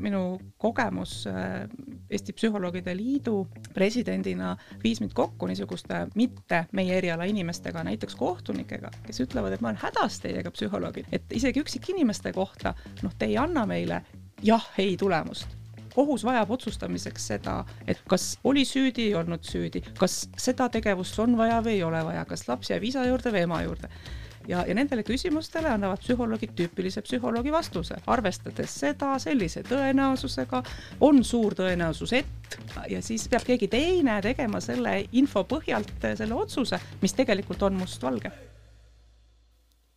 minu kogemus äh, Eesti Psühholoogide Liidu presidendina viis mind kokku niisuguste mitte meie eriala inimestega, näiteks kohtunikega, kes ütlevad, et ma olen hädas teiega, psühholoogid, et isegi üksikinimeste kohta, noh, te ei anna meile jah-ei tulemust. Kohus vajab otsustamiseks seda, et kas oli süüdi, ei olnud süüdi, kas seda tegevust on vaja või ei ole vaja, kas laps jääb isa juurde või ema juurde ja, ja nendele küsimustele annavad psühholoogid tüüpilise psühholoogi vastuse, arvestades seda sellise tõenäosusega, on suur tõenäosus, et ja siis peab keegi teine tegema selle info põhjalt selle otsuse, mis tegelikult on mustvalge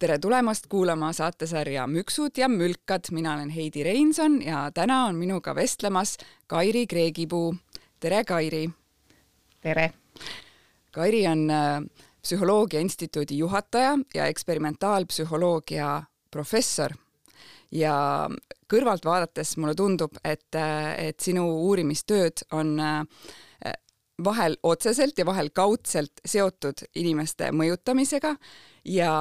tere tulemast kuulama saatesarja Müksud ja mülkad, mina olen Heidi Reinson ja täna on minuga vestlemas Kairi Kreegipuu. tere, Kairi! tere! Kairi on äh, Psühholoogia Instituudi juhataja ja eksperimentaalpsühholoogia professor. Ja kõrvalt vaadates mulle tundub, et, et sinu uurimistööd on eh, vahel otseselt ja vahel kaudselt seotud inimeste mõjutamisega. Ja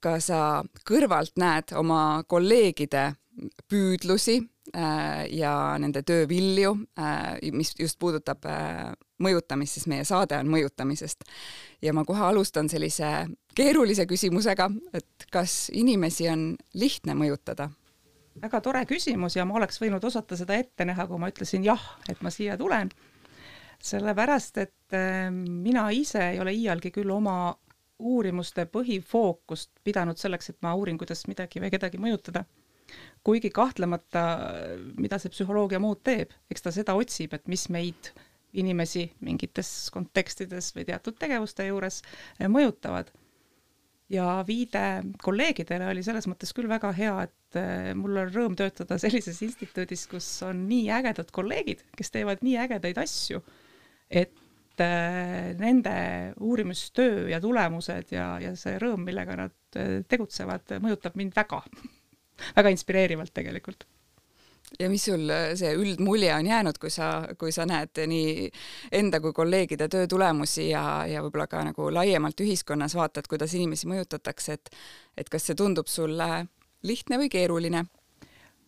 ka sa kõrvalt näed oma kolleegide püüdlusi äh, ja nende töö vilju, äh, mis just puudutab äh, mõjutamist, siis meie saade on mõjutamisest. ja ma kohe alustan sellise keerulise küsimusega, et kas inimesi on lihtne mõjutada? väga tore küsimus ja ma oleks võinud osata seda ette näha, kui ma ütlesin jah, et ma siia tulen. sellepärast, et mina ise ei ole iialgi küll oma uurimuste põhifookust pidanud selleks, et ma uurin, kuidas midagi või kedagi mõjutada kuigi kahtlemata, mida see psühholoogia muud teeb, eks ta seda otsib, et mis meid, inimesi mingites kontekstides või teatud tegevuste juures eh, mõjutavad. ja viide kolleegidele oli selles mõttes küll väga hea, et eh, mul on rõõm töötada sellises instituudis, kus on nii ägedad kolleegid, kes teevad nii ägedaid asju, et eh, nende uurimustöö ja tulemused ja, ja see rõõm, millega nad tegutsevad, mõjutab mind väga väga inspireerivalt tegelikult ja mis sul äh, see üldmulje on jäänud, kui sa, kui sa näed nii enda kui kolleegide töö tulemusi ja, ja võib-olla ka nagu laiemalt ühiskonnas vaatad, kuidas inimesi mõjutatakse, et et kas see tundub sulle lihtne või keeruline?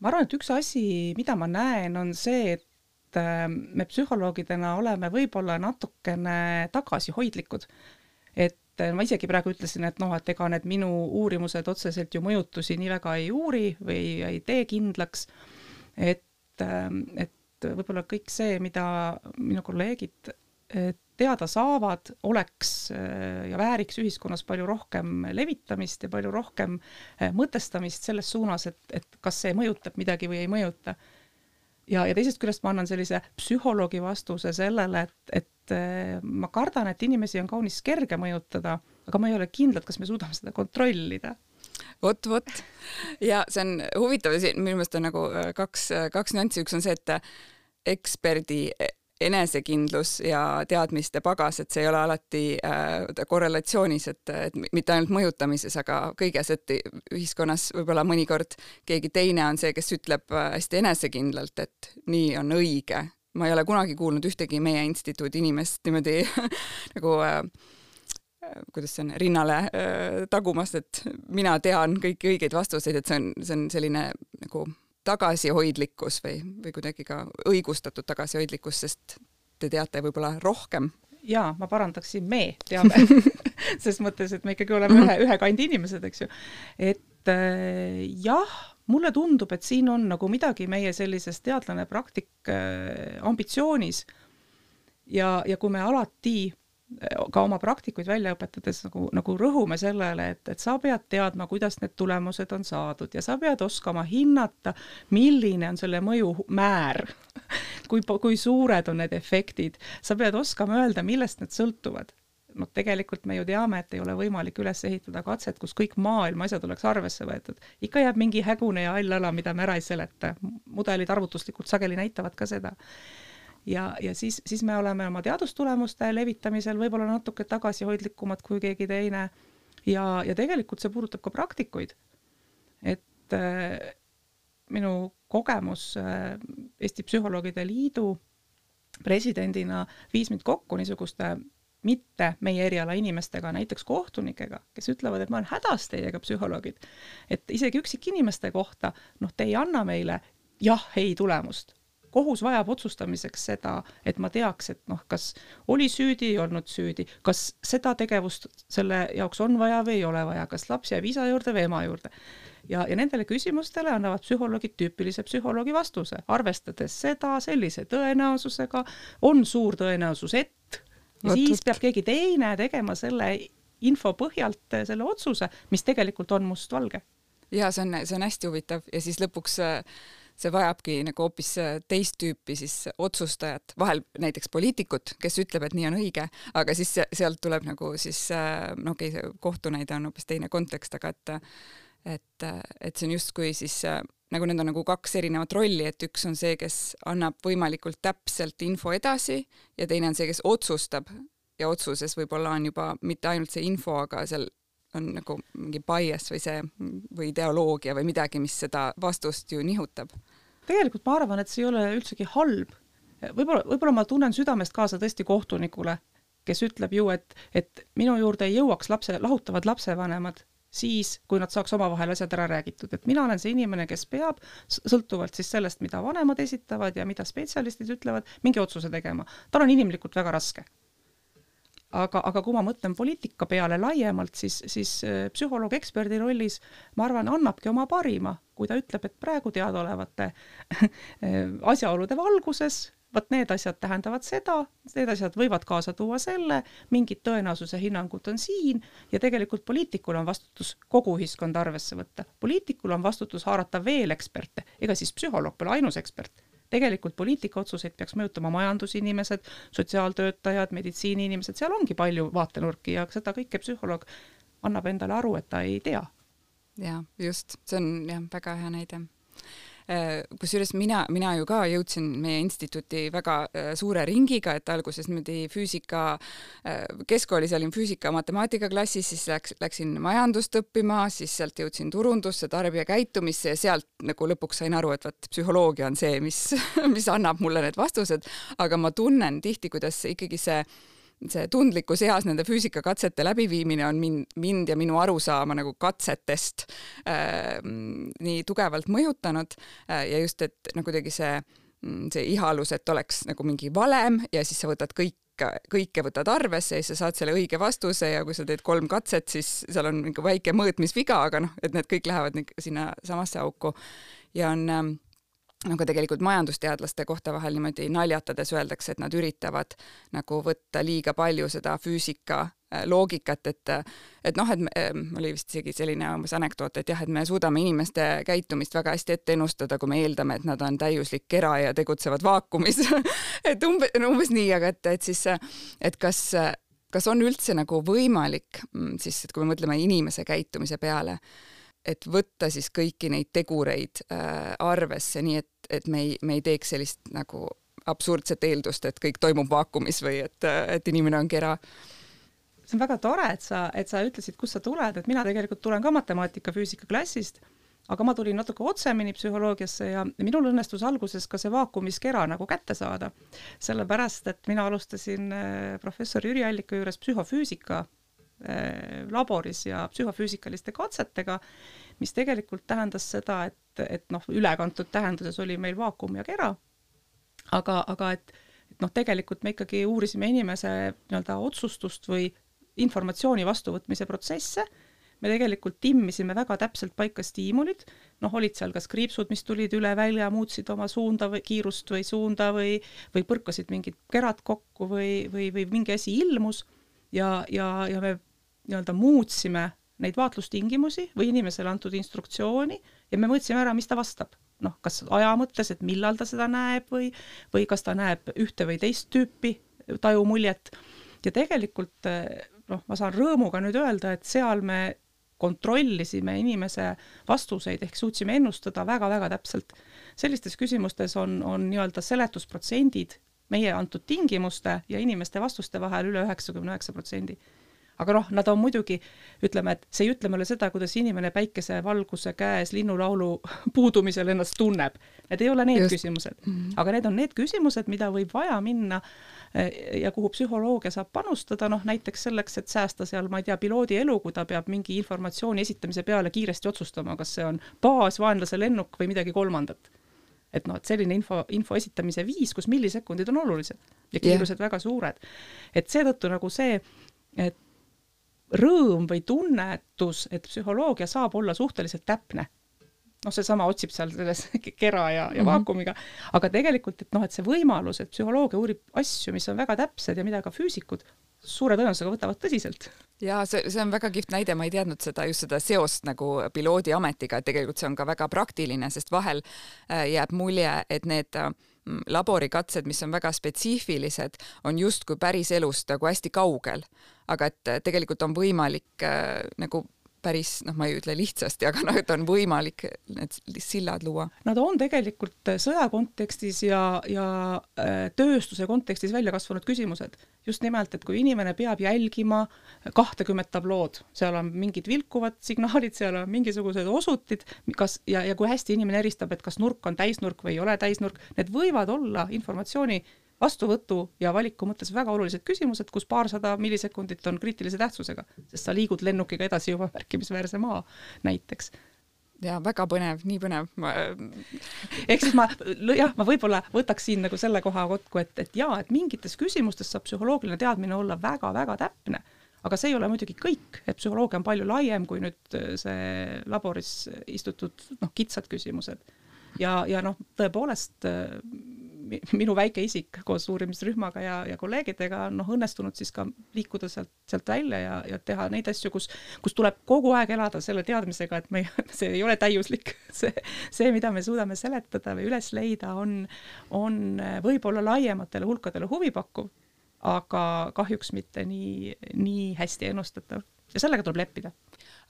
ma arvan, et üks asi, mida ma näen, on see, et äh, me psühholoogidena oleme võib-olla natukene tagasihoidlikud. et et ma isegi praegu ütlesin, et noh, et ega need minu uurimused otseselt ju mõjutusi nii väga ei uuri või ei tee kindlaks, et, et võib-olla kõik see, mida minu kolleegid teada saavad, oleks ja vääriks ühiskonnas palju rohkem levitamist ja palju rohkem mõtestamist selles suunas, et, et kas see mõjutab midagi või ei mõjuta. Ja, ja teisest küljest ma annan sellise psühholoogi vastuse sellele, et, et eh, ma kardan, et inimesi on kaunis kerge mõjutada, aga ma ei ole kindel, kas me suudame seda kontrollida. Vot, vot. Ja see on huvitav, minu meelest on nagu eh, kaks, kaks nüanssi, üks on see, et eksperdi enesekindlus ja teadmiste pagas, et see ei ole alati äh, korrelatsioonis, et, et mitte ainult mõjutamises, aga kõiges, et ühiskonnas võib-olla mõnikord keegi teine on see, kes ütleb äh, hästi enesekindlalt, et nii on õige. Ma ei ole kunagi kuulnud ühtegi meie instituudi inimest niimoodi nagu äh, kuidas see on, rinnale äh, tagumas, et mina tean kõiki õigeid vastuseid, et see on, see on selline nagu tagasihoidlikkus või, või kuidagi ka õigustatud tagasihoidlikkus, sest te teate võib-olla rohkem? jaa, ma parandaksin, me teame ses mõttes, et me ikkagi oleme ühe, ühe kandi inimesed, eks ju. et äh, jah, mulle tundub, et siin on nagu midagi meie sellises teadlane praktik äh, ambitsioonis. Ja, ja kui me alati ka oma praktikuid välja õpetades nagu, nagu rõhume sellele, et, et sa pead teadma, kuidas need tulemused on saadud ja sa pead oskama hinnata, milline on selle mõju määr. Kui, kui suured on need efektid, sa pead oskama öelda, millest need sõltuvad. Noh, tegelikult me ju teame, et ei ole võimalik üles ehitada katset, kus kõik maailma asjad oleks arvesse võetud. ikka jääb mingi hägune ja hall ala, mida me ära ei seleta. mudelid arvutuslikult sageli näitavad ka seda ja, ja siis, siis me oleme oma teadustulemuste levitamisel võib-olla natuke tagasihoidlikumad kui keegi teine ja, ja tegelikult see puudutab ka praktikuid. et äh, minu kogemus äh, Eesti Psühholoogide Liidu presidendina viis mind kokku niisuguste mitte meie eriala inimestega, näiteks kohtunikega, kes ütlevad, et ma olen hädas teiega, psühholoogid. et isegi üksikinimeste kohta, noh, te ei anna meile jah, ei tulemust kohus vajab otsustamiseks seda, et ma teaks, et noh, kas oli süüdi, ei olnud süüdi, kas seda tegevust selle jaoks on vaja või ei ole vaja, kas laps jääb isa juurde või ema juurde. ja, ja nendele küsimustele annavad psühholoogid tüüpilise psühholoogi vastuse, arvestades seda sellise tõenäosusega, on suur tõenäosus, et ja siis peab keegi teine tegema selle info põhjalt selle otsuse, mis tegelikult on mustvalge. ja see on, see on hästi huvitav ja siis lõpuks äh, see vajabki nagu hoopis äh, teist tüüpi siis otsustajat, vahel näiteks poliitikut, kes ütleb, et nii on õige, aga siis sealt tuleb nagu siis no okei okay,, see kohtunäide on hoopis teine kontekst, aga et et, et see on justkui siis nagu need on nagu kaks erinevat rolli, et üks on see, kes annab võimalikult täpselt info edasi ja teine on see, kes otsustab. Ja otsuses võib-olla on juba mitte ainult see info, aga seal on nagu mingi bias või see või ideoloogia või midagi, mis seda vastust ju nihutab. Tegelikult ma arvan, et see ei ole üldsegi halb. võib-olla, võib-olla ma tunnen südamest kaasa tõesti kohtunikule, kes ütleb ju, et, et minu juurde ei jõuaks lapse, lahutavad lapsevanemad siis, kui nad saaks omavahel asjad ära räägitud, et mina olen see inimene, kes peab, sõltuvalt siis sellest, mida vanemad esitavad ja mida spetsialistid ütlevad, mingi otsuse tegema. tal on inimlikult väga raske aga, aga kui ma mõtlen poliitika peale laiemalt, siis, siis äh, psühholoog eksperdi rollis ma arvan, annabki oma parima, kui ta ütleb, et praegu teadaolevate asjaolude valguses vot need asjad tähendavad seda, need asjad võivad kaasa tuua selle, mingid tõenäosuse hinnangud on siin ja tegelikult poliitikul on vastutus kogu ühiskonda arvesse võtta. poliitikul on vastutus haarata veel eksperte, ega siis psühholoog pole ainus ekspert tegelikult poliitikaotsuseid peaks mõjutama majandusinimesed, sotsiaaltöötajad, meditsiiniinimesed, seal ongi palju vaatenurki ja seda kõike psühholoog annab endale aru, et ta ei tea. ja just, see on jah, väga hea näide kusjuures mina, mina ju ka jõudsin meie instituuti väga äh, suure ringiga, et alguses niimoodi füüsika, äh, keskkoolis olin füüsika-matemaatika klassis, siis läks, läksin majandust õppima, siis sealt jõudsin turundusse, tarbijakäitumisse ja sealt nagu lõpuks sain aru, et vot psühholoogia on see, mis, mis annab mulle need vastused, aga ma tunnen tihti, kuidas ikkagi see see tundlikus eas nende füüsikakatsete läbiviimine on mind, mind ja minu arusaama nagu katsetest äh, nii tugevalt mõjutanud äh, ja just, et no kuidagi see, mm, see ihalus, et oleks nagu mingi valem ja siis sa võtad kõik kõike võtad arvesse ja siis sa saad selle õige vastuse ja kui sa teed kolm katset, siis seal on mingi väike mõõtmisviga, aga noh, et need kõik lähevad sinna samasse auku. Ja on ähm, aga tegelikult majandusteadlaste kohta vahel niimoodi naljatades öeldakse, et nad üritavad nagu võtta liiga palju seda füüsika äh, loogikat, et et noh, et äh, oli vist isegi selline umbes anekdoot, et jah, et me suudame inimeste käitumist väga hästi ette ennustada, kui me eeldame, et nad on täiuslik kera ja tegutsevad vaakumis et umbes, umbes nii, aga et, et siis, et kas kas on üldse nagu võimalik mm, siis, et kui me mõtleme inimese käitumise peale, et võtta siis kõiki neid tegureid äh, arvesse, nii et, et me ei, me ei teeks sellist nagu absurdset eeldust, et kõik toimub vaakumis või et, et inimene on kera. see on väga tore, et sa, et sa ütlesid, kust sa tuled, et mina tegelikult tulen ka matemaatika-füüsika klassist, aga ma tulin natuke otsemini psühholoogiasse ja minul õnnestus alguses ka see vaakumiskera nagu kätte saada, sellepärast et mina alustasin äh, professor Jüri Alliku juures psühhofüüsika laboris ja psühhofüüsikaliste katsetega, mis tegelikult tähendas seda, et, et noh, ülekantud tähenduses oli meil vaakum ja kera, aga, aga et, et noh, tegelikult me ikkagi uurisime inimese nii-öelda otsustust või informatsiooni vastuvõtmise protsesse, me tegelikult timmisime väga täpselt paika stiimulid, noh, olid seal kas kriipsud, mis tulid üle välja, muutsid oma suunda või kiirust või suunda või, või põrkasid mingid kerad kokku või, või, või mingi asi ilmus. Ja, ja, ja me nii-öelda muutsime neid vaatlustingimusi või inimesele antud instruktsiooni ja me mõõtsime ära, mis ta vastab. noh, kas aja mõttes, et millal ta seda näeb või, või kas ta näeb ühte või teist tüüpi tajumuljet. ja tegelikult noh, ma saan rõõmuga nüüd öelda, et seal me kontrollisime inimese vastuseid ehk suutsime ennustada väga-väga täpselt. sellistes küsimustes on, on nii-öelda seletusprotsendid meie antud tingimuste ja inimeste vastuste vahel üle üheksakümne üheksa protsendi aga noh, nad on muidugi, ütleme, et see ei ütle meile seda, kuidas inimene päikesevalguse käes linnulaulu puudumisel ennast tunneb. Need ei ole need Just. küsimused -hmm. aga need on need küsimused, mida võib vaja minna eh, ja kuhu psühholoogia saab panustada, noh näiteks selleks, et säästa seal, ma ei tea, piloodi elu, kui ta peab mingi informatsiooni esitamise peale kiiresti otsustama, kas see on baas, vaenlase lennuk või midagi kolmandat et noh, et selline info, info esitamise viis, kus millisekundid on olulised ja kiirused yeah. väga suured. et seetõttu nagu see, et rõõm või tunnetus, et psühholoogia saab olla suhteliselt täpne noh, seesama otsib seal selles kera ja, ja mm -hmm. vaakumiga, aga tegelikult, et noh, et see võimalus, et psühholoogia uurib asju, mis on väga täpsed ja mida ka füüsikud suure tõenäosusega võtavad tõsiselt. ja see, see on väga kihvt näide, ma ei teadnud seda, just seda seost nagu piloodiametiga, et tegelikult see on ka väga praktiline, sest vahel äh, jääb mulje, et need äh, laborikatsed, mis on väga spetsiifilised, on justkui päris elust nagu hästi kaugel. Aga et äh, tegelikult on võimalik äh, nagu päris noh, ma ei ütle lihtsasti, aga noh, et on võimalik need sillad luua. Nad on tegelikult sõja kontekstis ja, ja äh, tööstuse kontekstis välja kasvanud küsimused. just nimelt, et kui inimene peab jälgima kahtekümmet tablood, seal on mingid vilkuvad signaalid, seal on mingisugused osutid, kas ja, ja kui hästi inimene eristab, et kas nurk on täisnurk või ei ole täisnurk, need võivad olla informatsiooni vastuvõtu ja valiku mõttes väga olulised küsimused, kus paarsada millisekundit on kriitilise tähtsusega, sest sa liigud lennukiga edasi juba märkimisväärse maa näiteks ja väga põnev, nii põnev ma.... ehk siis ma jah, ma võib-olla võtaks siin nagu selle koha kokku, et, et jaa, et mingites küsimustes saab psühholoogiline teadmine olla väga-väga täpne, aga see ei ole muidugi kõik, et psühholoogia on palju laiem kui nüüd see laboris istutud noh, kitsad küsimused. ja, ja noh, tõepoolest minu väike isik koos uurimisrühmaga ja, ja kolleegidega on noh, õnnestunud siis ka liikuda sealt, sealt välja ja, ja teha neid asju, kus, kus tuleb kogu aeg elada selle teadmisega, et me, see ei ole täiuslik. see, see, mida me suudame seletada või üles leida, on, on võib-olla laiematele hulkadele huvipakkuv, aga kahjuks mitte nii, nii hästi ennustatav ja sellega tuleb leppida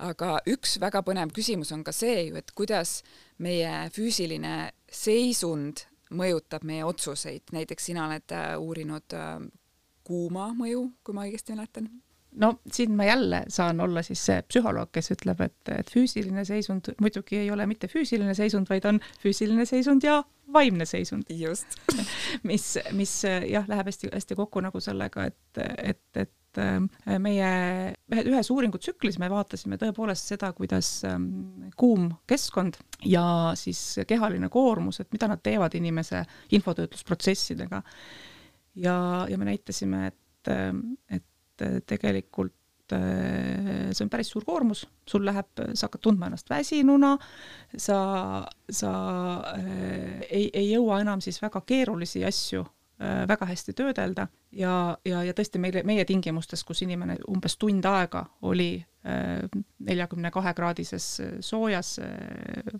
aga üks väga põnev küsimus on ka see ju, et kuidas meie füüsiline seisund mõjutab meie otsuseid, näiteks sina oled äh, uurinud äh, kuuma mõju, kui ma õigesti mäletan. No siin ma jälle saan olla siis see psühholoog, kes ütleb, et, et füüsiline seisund muidugi ei ole mitte füüsiline seisund, vaid on füüsiline seisund ja vaimne seisund. just. Mis, mis jah, läheb hästi-hästi kokku nagu sellega, et, et, et meie ühes uuringutsüklis me vaatasime tõepoolest seda, kuidas ähm, kuum keskkond ja siis kehaline koormus, et mida nad teevad inimese infotöötlusprotsessidega. ja, ja me näitasime, et, et et tegelikult äh, see on päris suur koormus, sul läheb, sa hakkad tundma ennast väsinuna, sa, sa äh, ei, ei jõua enam siis väga keerulisi asju äh, väga hästi töödelda ja, ja, ja tõesti meile, meie tingimustes, kus inimene umbes tund aega oli neljakümne kahe kraadises soojas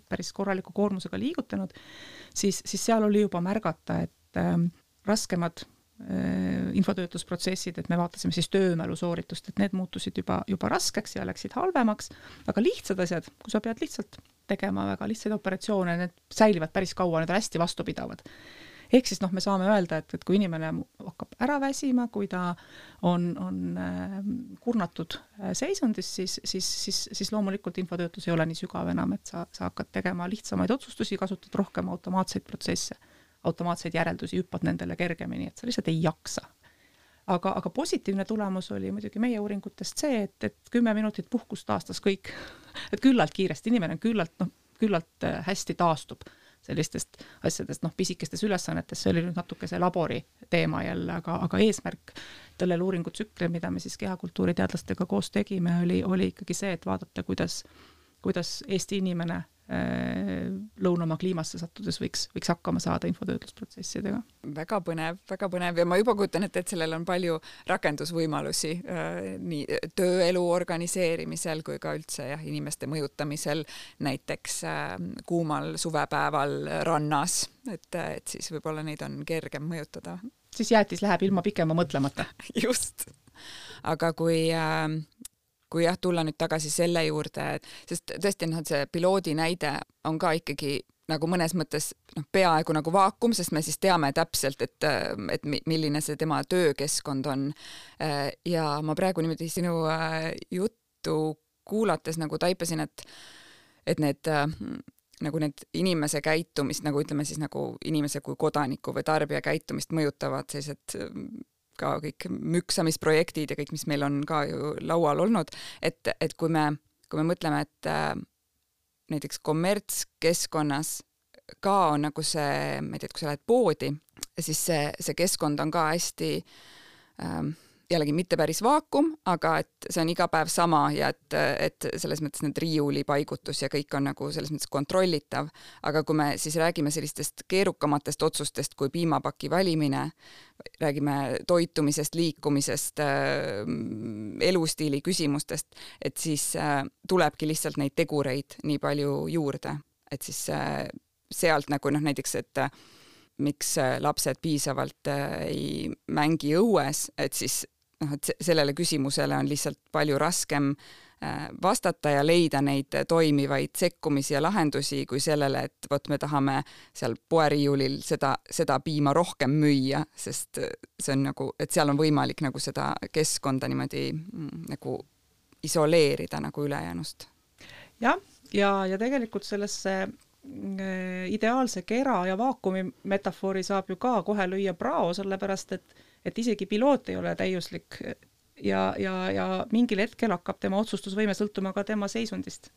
päris korraliku koormusega liigutanud, siis, siis seal oli juba märgata, et raskemad Äh, infotöötlusprotsessid, et me vaatasime siis töömälu sooritust, et need muutusid juba, juba raskeks ja läksid halvemaks, aga lihtsad asjad, kui sa pead lihtsalt tegema väga lihtsaid operatsioone, need säilivad päris kaua, need on hästi vastupidavad. Ehk siis noh, me saame öelda, et, et kui inimene hakkab ära väsima, kui ta on, on äh, kurnatud äh, seisundis, siis, siis, siis, siis loomulikult infotöötlus ei ole nii sügav enam, et sa, sa hakkad tegema lihtsamaid otsustusi, kasutad rohkem automaatseid protsesse automaatseid järeldusi, hüppad nendele kergemini, et sa lihtsalt ei jaksa. aga, aga positiivne tulemus oli muidugi meie uuringutest see, et, et kümme minutit puhkust taastas kõik. et küllalt kiiresti, inimene on küllalt, noh, küllalt äh, hästi taastub sellistest asjadest, noh, pisikestes ülesannetes, see oli nüüd natuke see labori teema jälle, aga, aga eesmärk sellel uuringutsüklil, mida me siis kehakultuuri teadlastega koos tegime, oli, oli ikkagi see, et vaadata, kuidas, kuidas Eesti inimene lõunamaa kliimasse sattudes võiks, võiks hakkama saada infotöötlusprotsessidega. väga põnev, väga põnev ja ma juba kujutan ette, et sellel on palju rakendusvõimalusi äh, nii tööelu organiseerimisel kui ka üldse jah, inimeste mõjutamisel näiteks äh, kuumal suvepäeval rannas, et, et siis võib-olla neid on kergem mõjutada. siis jäätis läheb ilma pikema mõtlemata. just aga kui äh, kui jah, tulla nüüd tagasi selle juurde, et sest tõesti noh, et see piloodi näide on ka ikkagi nagu mõnes mõttes noh, peaaegu nagu vaakum, sest me siis teame täpselt, et, et milline see tema töökeskkond on. ja ma praegu niimoodi sinu äh, juttu kuulates nagu taipasin, et, et need nagu need inimese käitumist nagu ütleme siis nagu inimese kui kodaniku või tarbija käitumist mõjutavad sellised ka kõik müksamisprojektid ja kõik, mis meil on ka ju laual olnud, et, et kui me, kui me mõtleme, et äh, näiteks kommertskeskkonnas ka on nagu see, ma ei tea, et kui sa lähed poodi, siis see, see keskkond on ka hästi ähm, jällegi mitte päris vaakum, aga et see on iga päev sama ja et, et selles mõttes need riiuli paigutus ja kõik on nagu selles mõttes kontrollitav. aga kui me siis räägime sellistest keerukamatest otsustest kui piimapaki valimine, räägime toitumisest, liikumisest, äh, elustiili küsimustest, et siis äh, tulebki lihtsalt neid tegureid nii palju juurde, et siis äh, sealt nagu noh, näiteks, et miks lapsed piisavalt ei mängi õues, et siis noh, et sellele küsimusele on lihtsalt palju raskem äh, vastata ja leida neid toimivaid sekkumisi ja lahendusi kui sellele, et vot me tahame seal poeriiulil seda, seda piima rohkem müüa, sest see on nagu, et seal on võimalik nagu seda keskkonda niimoodi mm, nagu isoleerida nagu ülejäänust. jah, ja, ja, ja tegelikult sellesse äh, ideaalse kera ja vaakumi metafoori saab ju ka kohe lüüa prao, sellepärast et et isegi piloot ei ole täiuslik. Ja, ja, ja mingil hetkel hakkab tema otsustusvõime sõltuma ka tema seisundist.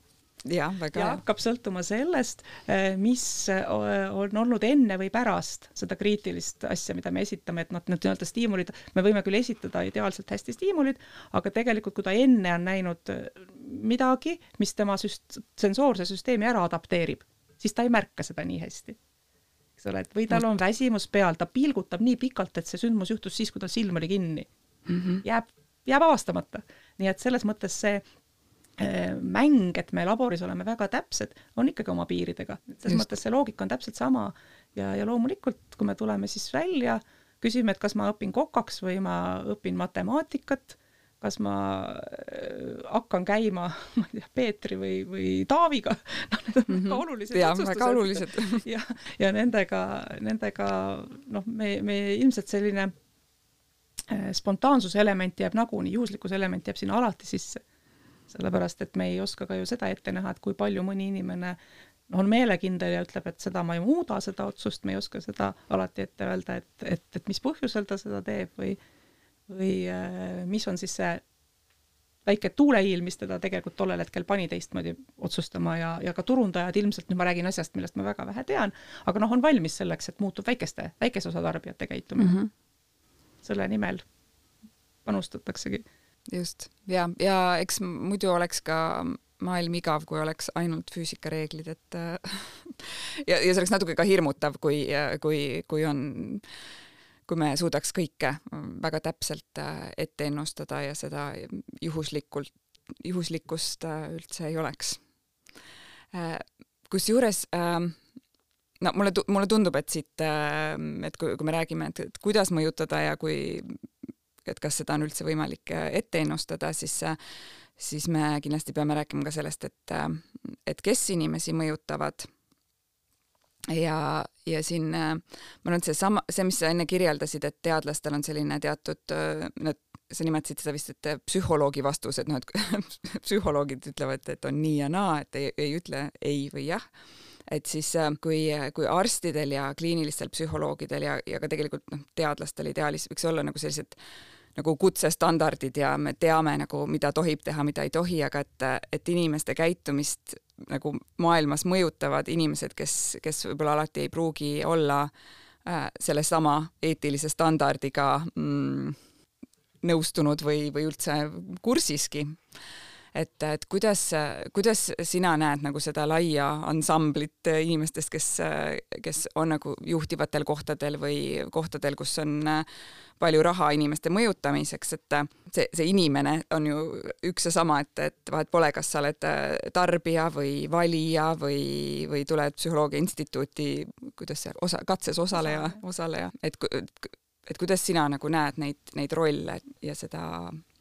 jah, väga ja hakkab sõltuma sellest, eh, mis eh, on olnud enne või pärast seda kriitilist asja, mida me esitame, et noh, need nii-öelda stiimulid, me võime küll esitada ideaalselt hästi stiimulid, aga tegelikult, kui ta enne on näinud eh, midagi, mis tema süst-, sensoorse süsteemi ära adapteerib, siis ta ei märka seda nii hästi eks ole, et või tal on väsimus peal, ta pilgutab nii pikalt, et see sündmus juhtus siis, kui tal silm oli kinni mm. -hmm. jääb, jääb avastamata. nii et selles mõttes see äh, mäng, et me laboris oleme väga täpsed, on ikkagi oma piiridega. selles mõttes see loogika on täpselt sama ja, ja loomulikult, kui me tuleme siis välja, küsime, et kas ma õpin kokaks või ma õpin matemaatikat kas ma äh, hakkan käima, ma ei tea, Peetri või, või Taaviga, noh, need on mm -hmm. väga olulised ja, väga olulised. ja, ja nendega, nendega noh, me, me ilmselt selline äh, spontaansuse element jääb nagunii, juhuslikkuse element jääb sinna alati sisse. sellepärast, et me ei oska ka ju seda ette näha, et kui palju mõni inimene on meelekindel ja ütleb, et seda ma ei muuda, seda otsust, me ei oska seda alati ette öelda, et, et, et mis põhjusel ta seda teeb või või äh, mis on siis see väike tuuleiil, mis teda tegelikult tollel hetkel pani teistmoodi otsustama ja, ja ka turundajad ilmselt, nüüd ma räägin asjast, millest ma väga vähe tean, aga noh, on valmis selleks, et muutub väikeste, väikese osa tarbijate käitumine mm. -hmm. selle nimel panustataksegi. just, ja, ja eks muidu oleks ka maailm igav, kui oleks ainult füüsikareeglid, et ja, ja see oleks natuke ka hirmutav, kui, kui, kui on kui me suudaks kõike väga täpselt äh, ette ennustada ja seda juhuslikult, juhuslikkust äh, üldse ei oleks. Äh, kusjuures no mulle, mulle tundub, et siit, et kui, kui me räägime, et, et kuidas mõjutada ja kui, et kas seda on üldse võimalik ette ennustada, siis siis me kindlasti peame rääkima ka sellest, et, et kes inimesi mõjutavad ja, ja siin äh, ma arvan, et seesama, see, mis sa enne kirjeldasid, et teadlastel on selline teatud, äh, nad, sa nimetasid seda vist, et psühholoogi vastus, et noh, et psühholoogid ütlevad, et on nii ja naa, et ei, ei ütle ei või jah. Et siis äh, kui, kui arstidel ja kliinilistel psühholoogidel ja, ja ka tegelikult noh, teadlastel ideaalis võiks olla nagu sellised nagu kutsestandardid ja me teame nagu, mida tohib teha, mida ei tohi, aga et, et inimeste käitumist nagu maailmas mõjutavad inimesed, kes, kes võib-olla alati ei pruugi olla äh, sellesama eetilise standardiga mm, nõustunud või, või üldse kursiski et, et kuidas, kuidas sina näed nagu seda laia ansamblit inimestest, kes, kes on nagu juhtivatel kohtadel või kohtadel, kus on palju raha inimeste mõjutamiseks, et see, see inimene on ju üks ja sama, et, et vahet pole, kas sa oled tarbija või valija või, või tuled Psühholoogia Instituuti, kuidas see, osa, katses osaleja, osaleja, et et kuidas sina nagu näed neid, neid rolle ja seda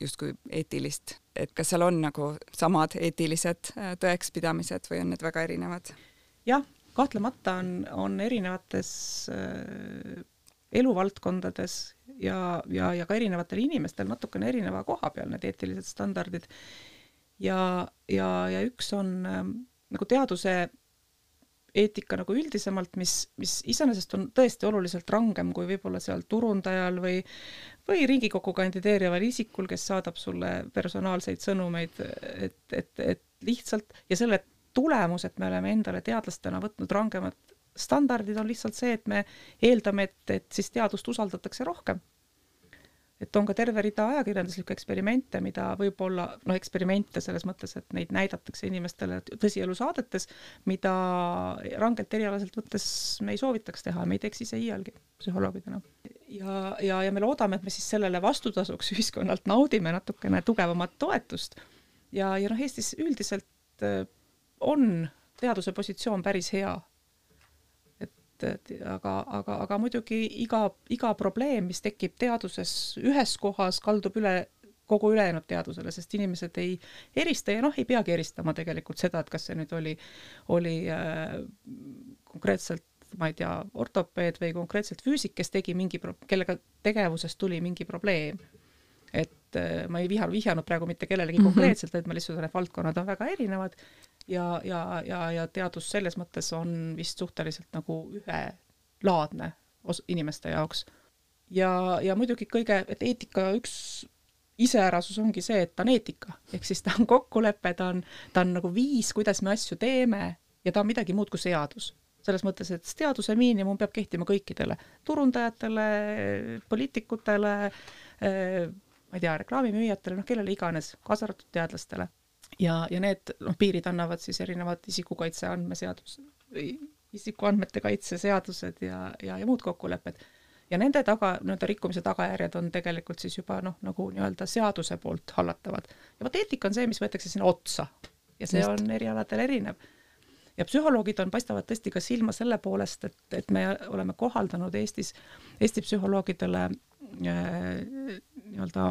justkui eetilist, et kas seal on nagu samad eetilised äh, tõekspidamised või on need väga erinevad? jah, kahtlemata on, on erinevates äh, eluvaldkondades ja, ja, ja ka erinevatel inimestel natukene erineva koha peal need eetilised standardid. ja, ja, ja üks on äh, nagu teaduse eetika nagu üldisemalt, mis, mis iseenesest on tõesti oluliselt rangem kui võib-olla seal turundajal või või Riigikokku kandideerival isikul, kes saadab sulle personaalseid sõnumeid, et, et, et lihtsalt ja selle tulemus, et me oleme endale teadlastena võtnud rangemad standardid on lihtsalt see, et me eeldame, et, et siis teadust usaldatakse rohkem et on ka terve rida ajakirjanduslikke eksperimente, mida võib-olla, noh, eksperimente selles mõttes, et neid näidatakse inimestele tõsielu saadetes, mida rangelt erialaselt võttes me ei soovitaks teha, me ei teeks ise iialgi psühholoogidena. ja, ja, ja me loodame, et me siis sellele vastutasuks ühiskonnalt naudime natukene tugevamat toetust ja, ja noh, Eestis üldiselt äh, on teaduse positsioon päris hea et, et aga, aga, aga muidugi iga, iga probleem, mis tekib teaduses ühes kohas, kaldub üle kogu ülejäänud teadusele, sest inimesed ei erista ja noh, ei peagi eristama tegelikult seda, et kas see nüüd oli, oli äh, konkreetselt ma ei tea, ortopeed või konkreetselt füüsik, kes tegi mingi, kellega tegevusest tuli mingi probleem. et äh, ma ei viha, vihjanud praegu mitte kellelegi mm -hmm. konkreetselt, vaid ma lihtsalt, need valdkonnad on väga erinevad ja, ja, ja, ja teadus selles mõttes on vist suhteliselt nagu ühelaadne os-, inimeste jaoks. ja, ja muidugi kõige, et eetika üks iseärasus ongi see, et ta on eetika, ehk siis ta on kokkulepe, ta on, ta on nagu viis, kuidas me asju teeme ja ta on midagi muud kui seadus. selles mõttes, et teaduse miinimum peab kehtima kõikidele, turundajatele, poliitikutele, eh, ma ei tea, reklaamimüüjatele, noh, kellele iganes, kaasa arvatud teadlastele ja, ja need noh, piirid annavad siis erinevad isikukaitse andmeseadus, isikuandmete kaitse seadused ja, ja, ja muud kokkulepped. ja nende taga, nii-öelda rikkumise tagajärjed on tegelikult siis juba noh, nagu nii-öelda seaduse poolt hallatavad. ja vot eetika on see, mis võetakse sinna otsa ja see Just. on erialadel erinev. ja psühholoogid on, paistavad tõesti ka silma selle poolest, et, et me oleme kohaldanud Eestis, Eesti psühholoogidele äh, nii-öelda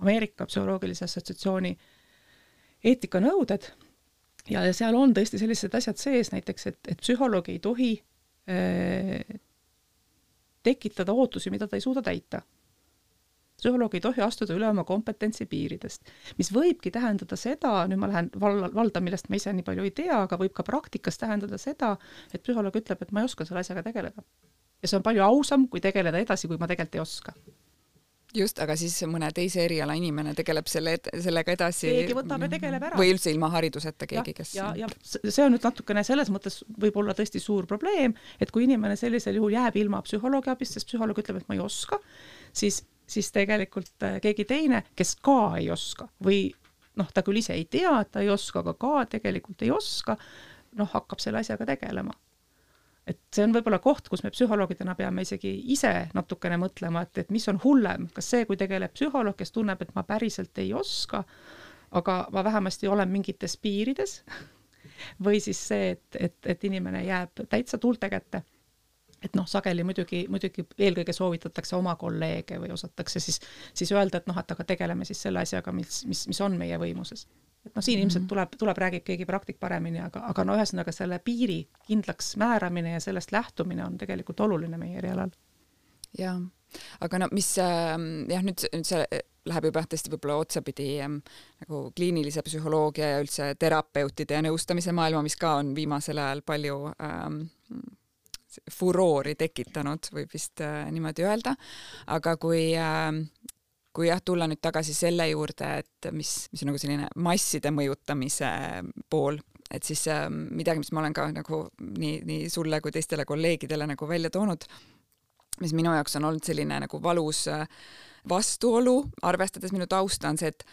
Ameerika Psühholoogilise Assotsiatsiooni äh, eetikanõuded ja, ja seal on tõesti sellised asjad sees, näiteks et, et psühholoog ei tohi äh, tekitada ootusi, mida ta ei suuda täita. psühholoog ei tohi astuda üle oma kompetentsi piiridest, mis võibki tähendada seda, nüüd ma lähen valla, valda, millest ma ise nii palju ei tea, aga võib ka praktikas tähendada seda, et psühholoog ütleb, et ma ei oska selle asjaga tegeleda. ja see on palju ausam, kui tegeleda edasi, kui ma tegelikult ei oska just, aga siis mõne teise eriala inimene tegeleb selle, sellega edasi. keegi võtab ja tegeleb ära. või üldse ilma hariduseta keegi, kes. ja, ja see on nüüd natukene selles mõttes võib-olla tõesti suur probleem, et kui inimene sellisel juhul jääb ilma psühholoogi abist, sest psühholoog ütleb, et ma ei oska, siis, siis tegelikult äh, keegi teine, kes ka ei oska või noh, ta küll ise ei tea, et ta ei oska, aga ka tegelikult ei oska, noh, hakkab selle asjaga tegelema et see on võib-olla koht, kus me psühholoogidena peame isegi ise natukene mõtlema, et, et mis on hullem, kas see, kui tegeleb psühholoog, kes tunneb, et ma päriselt ei oska, aga ma vähemasti olen mingites piirides või siis see, et, et, et inimene jääb täitsa tuulte kätte. Et noh, sageli muidugi, muidugi eelkõige soovitatakse oma kolleege või osatakse siis, siis öelda, et noh, et aga tegeleme siis selle asjaga, mis, mis, mis on meie võimuses et noh, siin ilmselt mhm. tuleb, tuleb, räägib keegi praktik paremini, aga, aga no ühesõnaga selle piiri kindlaks määramine ja sellest lähtumine on tegelikult oluline meie erialal. jaa, aga no mis äh, jah, nüüd, nüüd see läheb juba tõesti võib-olla otsapidi ähm, nagu kliinilise psühholoogia ja üldse terapeutide ja nõustamise maailma, mis ka on viimasel ajal palju ähm, furoori tekitanud, võib vist äh, niimoodi öelda, aga kui äh, kui jah, tulla nüüd tagasi selle juurde, et mis, mis on nagu selline masside mõjutamise pool, et siis äh, midagi, mis ma olen ka nagu nii, nii sulle kui teistele kolleegidele nagu välja toonud, mis minu jaoks on olnud selline nagu valus äh, vastuolu, arvestades minu tausta, on see, et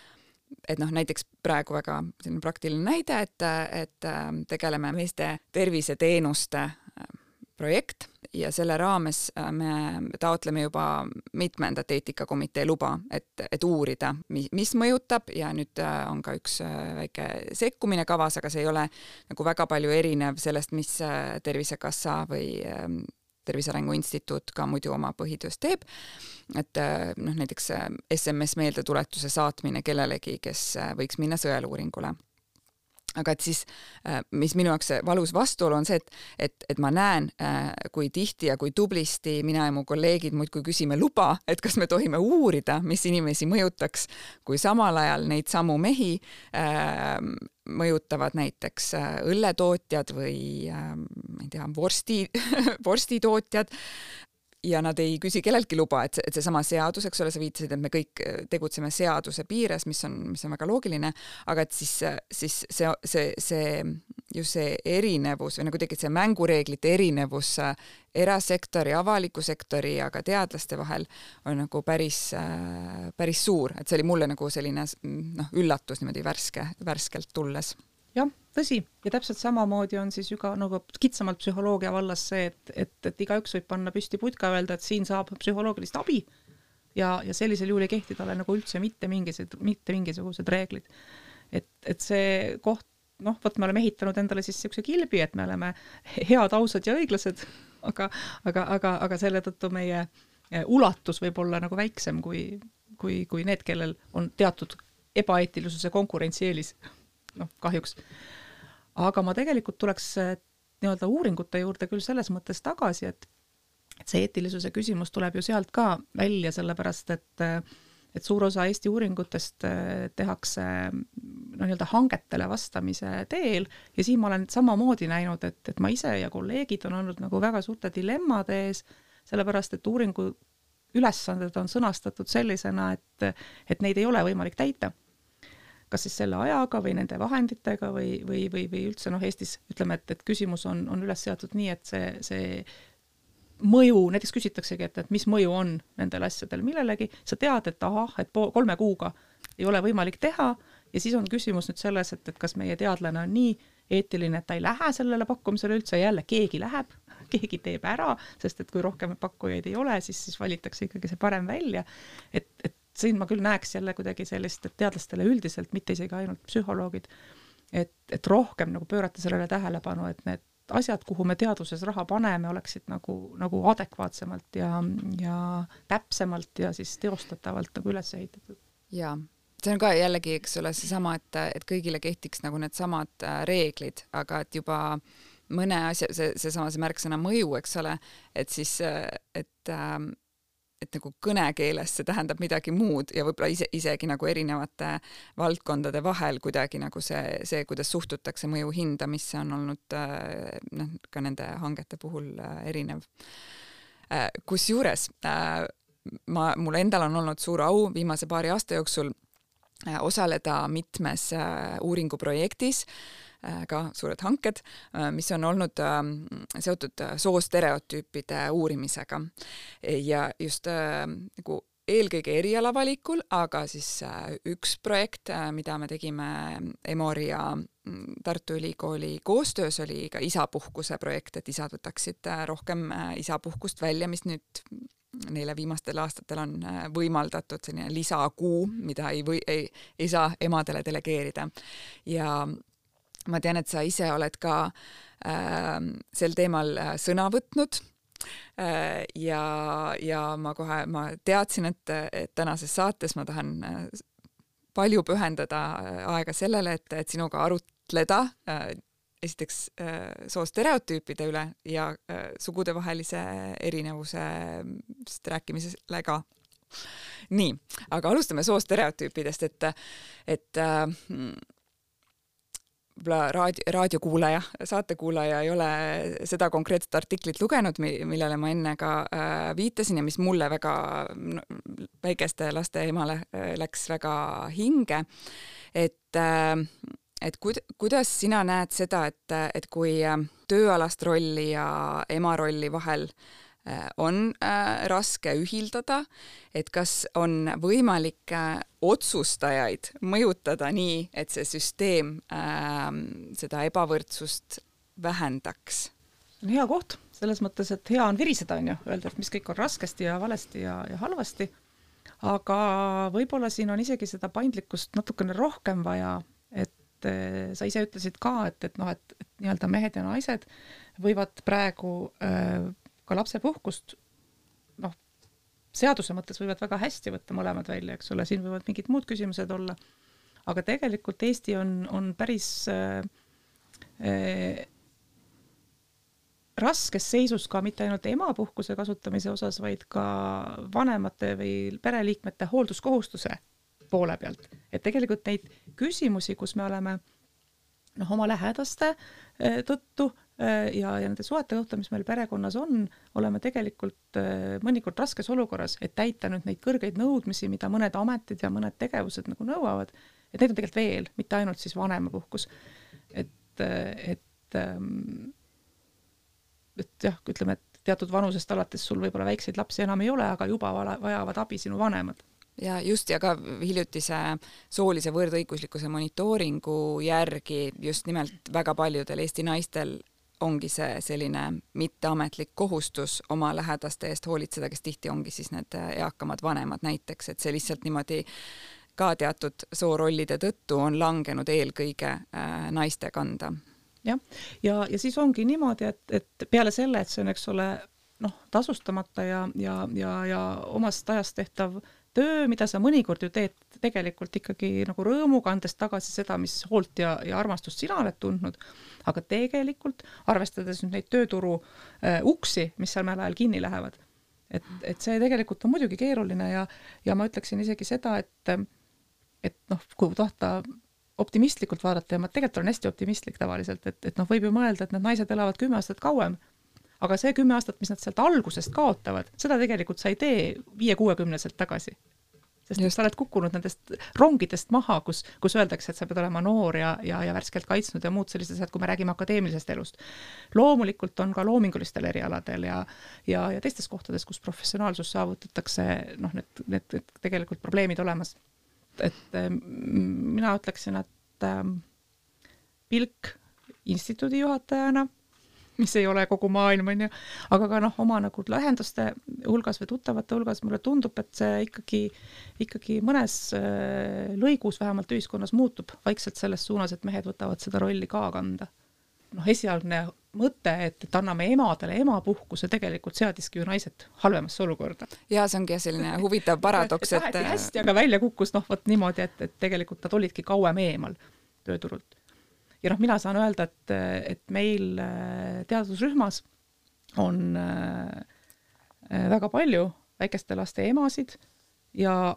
et noh, näiteks praegu väga selline praktiline näide, et, et äh, tegeleme meeste terviseteenuste äh, projekt ja selle raames äh, me taotleme juba mitmendat eetikakomitee luba, et, et uurida, mis mõjutab ja nüüd äh, on ka üks äh, väike sekkumine kavas, aga see ei ole nagu väga palju erinev sellest, mis Tervisekassa või ähm, Tervise Arengu Instituut ka muidu oma põhitöös teeb. et noh, näiteks SMS meeldetuletuse saatmine kellelegi, kes võiks minna sõeluuringule aga et siis, äh, mis minu jaoks valus vastuolu on see, et, et, et ma näen, äh, kui tihti ja kui tublisti mina ja mu kolleegid muudkui küsime luba, et kas me tohime uurida, mis inimesi mõjutaks, kui samal ajal neid samu mehi äh, mõjutavad näiteks äh, õlletootjad või äh, ma ei tea, vorsti vorstitootjad ja nad ei küsi kelleltki luba, et see, et seesama seadus, eks ole, sa viitasid, et me kõik äh, tegutseme seaduse piires, mis on, mis on väga loogiline, aga et siis, siis see, see, see, just see erinevus või nagu tegelikult see mängureeglite erinevus äh, erasektori, avaliku sektori ja ka teadlaste vahel on nagu päris, äh, päris suur, et see oli mulle nagu selline noh, üllatus niimoodi värske, värskelt tulles. Jah, tõsi, ja täpselt samamoodi on siis ju ka nagu kitsamalt psühholoogia vallas see, et, et, et igaüks võib panna püsti putka ja öelda, et siin saab psühholoogilist abi ja, ja sellisel juhul ei kehti talle nagu üldse mitte mingisugused, mitte mingisugused reeglid. et, et see koht, noh, vot me oleme ehitanud endale siis niisuguse kilbi, et me oleme head, ausad ja õiglased, aga, aga, aga, aga selle tõttu meie eh, ulatus võib olla nagu väiksem kui, kui, kui need, kellel on teatud ebaeetilisuse konkurentsieelis noh, kahjuks. Aga ma tegelikult tuleks äh, nii-öelda uuringute juurde küll selles mõttes tagasi, et et see eetilisuse küsimus tuleb ju sealt ka välja, sellepärast et äh, et suur osa Eesti uuringutest äh, tehakse no nii-öelda hangetele vastamise teel. Ja siin ma olen samamoodi näinud, et, et ma ise ja kolleegid on olnud nagu väga suurte dilemmade ees, sellepärast et uuringu ülesanded on sõnastatud sellisena, et, et neid ei ole võimalik täita kas siis selle ajaga või nende vahenditega või, või, või, või üldse noh, Eestis ütleme, et, et küsimus on, on üles seatud nii, et see, see mõju, näiteks küsitaksegi, et, et mis mõju on nendel asjadel millelegi, sa tead, et ahah, et pool, kolme kuuga ei ole võimalik teha ja siis on küsimus nüüd selles, et, et kas meie teadlane on nii eetiline, et ta ei lähe sellele pakkumisele üldse, jälle keegi läheb, keegi teeb ära, sest et kui rohkem pakkujaid ei ole, siis, siis valitakse ikkagi see parem välja. et, et siin ma küll näeks jälle kuidagi sellist, et teadlastele üldiselt, mitte isegi ainult psühholoogid, et, et rohkem nagu pöörata sellele tähelepanu, et need asjad, kuhu me teaduses raha paneme, oleksid nagu, nagu adekvaatsemalt ja, ja täpsemalt ja siis teostatavalt nagu üles ehitatud. jaa, see on ka jällegi, eks ole, seesama, et, et kõigile kehtiks nagu needsamad äh, reeglid, aga et juba mõne asja, see, seesama see märksõna mõju, eks ole, et siis, äh, et ähm, et nagu kõnekeeles see tähendab midagi muud ja võib-olla ise, isegi nagu erinevate valdkondade vahel kuidagi nagu see, see, kuidas suhtutakse mõju hindamisse, on olnud äh, noh, ka nende hangete puhul äh, erinev. Äh, kusjuures ma, mul endal on olnud suur au viimase paari aasta jooksul osaleda mitmes uuringuprojektis Äh, ka suured hanked, äh, mis on olnud ähm, seotud äh, soostereotüüpide uurimisega. ja just nagu eelkõige erialavalikul, aga siis üks projekt, mida me tegime Emori ja mm, Tartu Ülikooli koostöös, oli ka isapuhkuse projekt, et isad võtaksid rohkem isapuhkust välja, mis nüüd neile viimastel aastatel on võimaldatud selline lisakuu, mida ei või, ei, ei saa emadele delegeerida. ja ma tean, et sa ise oled ka äh, sel teemal äh, sõna võtnud äh, ja, ja ma kohe, ma teadsin, et, et tänases saates ma tahan äh, palju pühendada äh, aega sellele, et, et sinuga arutleda äh, esiteks äh, soostereotüüpide üle ja äh, sugudevahelise erinevusest rääkimisele ka. nii, aga alustame soostereotüüpidest, et, et äh, võib-olla raadio, raadiokuulaja, saatekuulaja ei ole seda konkreetset artiklit lugenud, millele ma enne ka äh, viitasin ja mis mulle väga väikeste laste emale äh, läks väga hinge. et äh,, et kuid-, kuidas sina näed seda, et, et kui tööalast rolli ja ema rolli vahel Äh, on äh, raske ühildada, et kas on võimalik äh, otsustajaid mõjutada nii, et see süsteem ähm, seda ebavõrdsust vähendaks? hea koht, selles mõttes, et hea on viriseda, on ju, öelda, et mis kõik on raskesti ja valesti ja, ja halvasti, aga võib-olla siin on isegi seda paindlikkust natukene rohkem vaja, et sa ise ütlesid ka, et, et noh, et, et nii-öelda mehed ja naised võivad praegu äh, ka lapsepuhkust noh, seaduse mõttes võivad väga hästi võtta mõlemad välja, eks ole, siin võivad mingid muud küsimused olla, aga tegelikult Eesti on, on päris äh, äh, raskes seisus ka mitte ainult emapuhkuse kasutamise osas, vaid ka vanemate või pereliikmete hoolduskohustuse poole pealt. et tegelikult neid küsimusi, kus me oleme noh, oma lähedaste tõttu ja, ja nende suhete tõttu, mis meil perekonnas on, oleme tegelikult mõnikord raskes olukorras, et täita nüüd neid kõrgeid nõudmisi, mida mõned ametid ja mõned tegevused nagu nõuavad, et neid on tegelikult veel, mitte ainult siis vanemapuhkus. et, et, ähm, et jah, ütleme, et teatud vanusest alates sul võib-olla väikseid lapsi enam ei ole, aga juba vajavad abi sinu vanemad ja just, ja ka hiljutise soolise võrdõiguslikkuse monitooringu järgi just nimelt väga paljudel Eesti naistel ongi see selline mitteametlik kohustus oma lähedaste eest hoolitseda, kes tihti ongi siis need eakamad vanemad näiteks, et see lihtsalt niimoodi ka teatud soorollide tõttu on langenud eelkõige äh, naiste kanda. jah, ja, ja, ja siis ongi niimoodi, et, et peale selle, et see on, eks ole, noh, tasustamata ja, ja, ja, ja omast ajast tehtav töö, mida sa mõnikord ju teed tegelikult ikkagi nagu rõõmuga, andes tagasi seda, mis hoolt ja, ja armastust sina oled tundnud, aga tegelikult arvestades nüüd neid tööturu äh, uksi, mis seal mäel ajal kinni lähevad, et, et see tegelikult on muidugi keeruline ja, ja ma ütleksin isegi seda, et et noh, kui tahta optimistlikult vaadata ja ma tegelikult olen hästi optimistlik tavaliselt, et, et noh, võib ju mõelda, et need naised elavad kümme aastat kauem aga see kümme aastat, mis nad sealt algusest kaotavad, seda tegelikult sa ei tee viie-kuuekümneselt tagasi. sest Just. sa oled kukkunud nendest rongidest maha, kus, kus öeldakse, et sa pead olema noor ja, ja, ja värskelt kaitsnud ja muud sellised asjad, kui me räägime akadeemilisest elust. loomulikult on ka loomingulistel erialadel ja, ja, ja teistes kohtades, kus professionaalsus saavutatakse, noh, need, need, need tegelikult probleemid olemas. et mina ütleksin, et äh, pilk instituudi juhatajana mis ei ole kogu maailm, on ju, aga ka noh, oma nagu lähendaste hulgas või tuttavate hulgas mulle tundub, et see ikkagi, ikkagi mõnes äh, lõigus vähemalt ühiskonnas muutub vaikselt selles suunas, et mehed võtavad seda rolli ka kanda. noh, esialgne mõte, et, et anname emadele emapuhkuse, tegelikult seadiski ju naised halvemasse olukorda. ja see ongi selline huvitav paradoks, et, et, et hästi, aga välja kukkus noh, vot niimoodi, et, et tegelikult nad olidki kauem eemal tööturult ja noh, mina saan öelda, et, et meil äh, teadusrühmas on äh, äh, väga palju väikeste laste emasid ja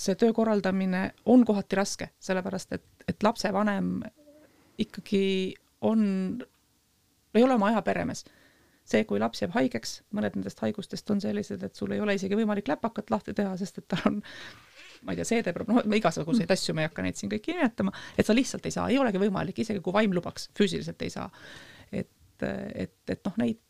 see töö korraldamine on kohati raske, sellepärast et, et lapsevanem ikkagi on, ei ole oma aja peremees. see, kui laps jääb haigeks, mõned nendest haigustest on sellised, et sul ei ole isegi võimalik läpakat lahti teha, sest et tal on ma ei tea, seedeproblem, noh, igasuguseid mm. asju, ma ei hakka neid siin kõiki nimetama, et sa lihtsalt ei saa, ei olegi võimalik, isegi kui vaim lubaks, füüsiliselt ei saa. et, et, et noh, neid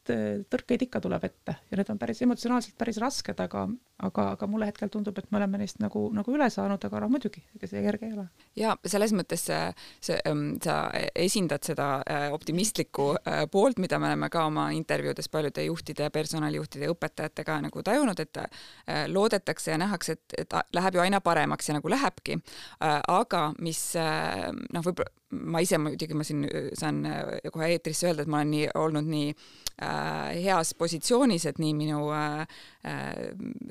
tõrkeid ikka tuleb ette ja need on päris emotsionaalselt päris rasked, aga, aga, aga mulle hetkel tundub, et me oleme neist nagu, nagu üle saanud, aga noh, muidugi, ega see kerge ei ole. ja selles mõttes see, see, ähm, sa esindad seda äh, optimistlikku äh, poolt, mida me oleme ka oma intervjuudes paljude juhtide, personalijuhtide ja õpetajatega nagu tajunud, et äh, loodetakse ja nähakse, et, et läheb ju aina paremaks ja nagu lähebki. aga mis noh, võib-olla ma ise muidugi, ma siin saan kohe eetrisse öelda, et ma olen nii olnud nii äh, heas positsioonis, et nii minu äh,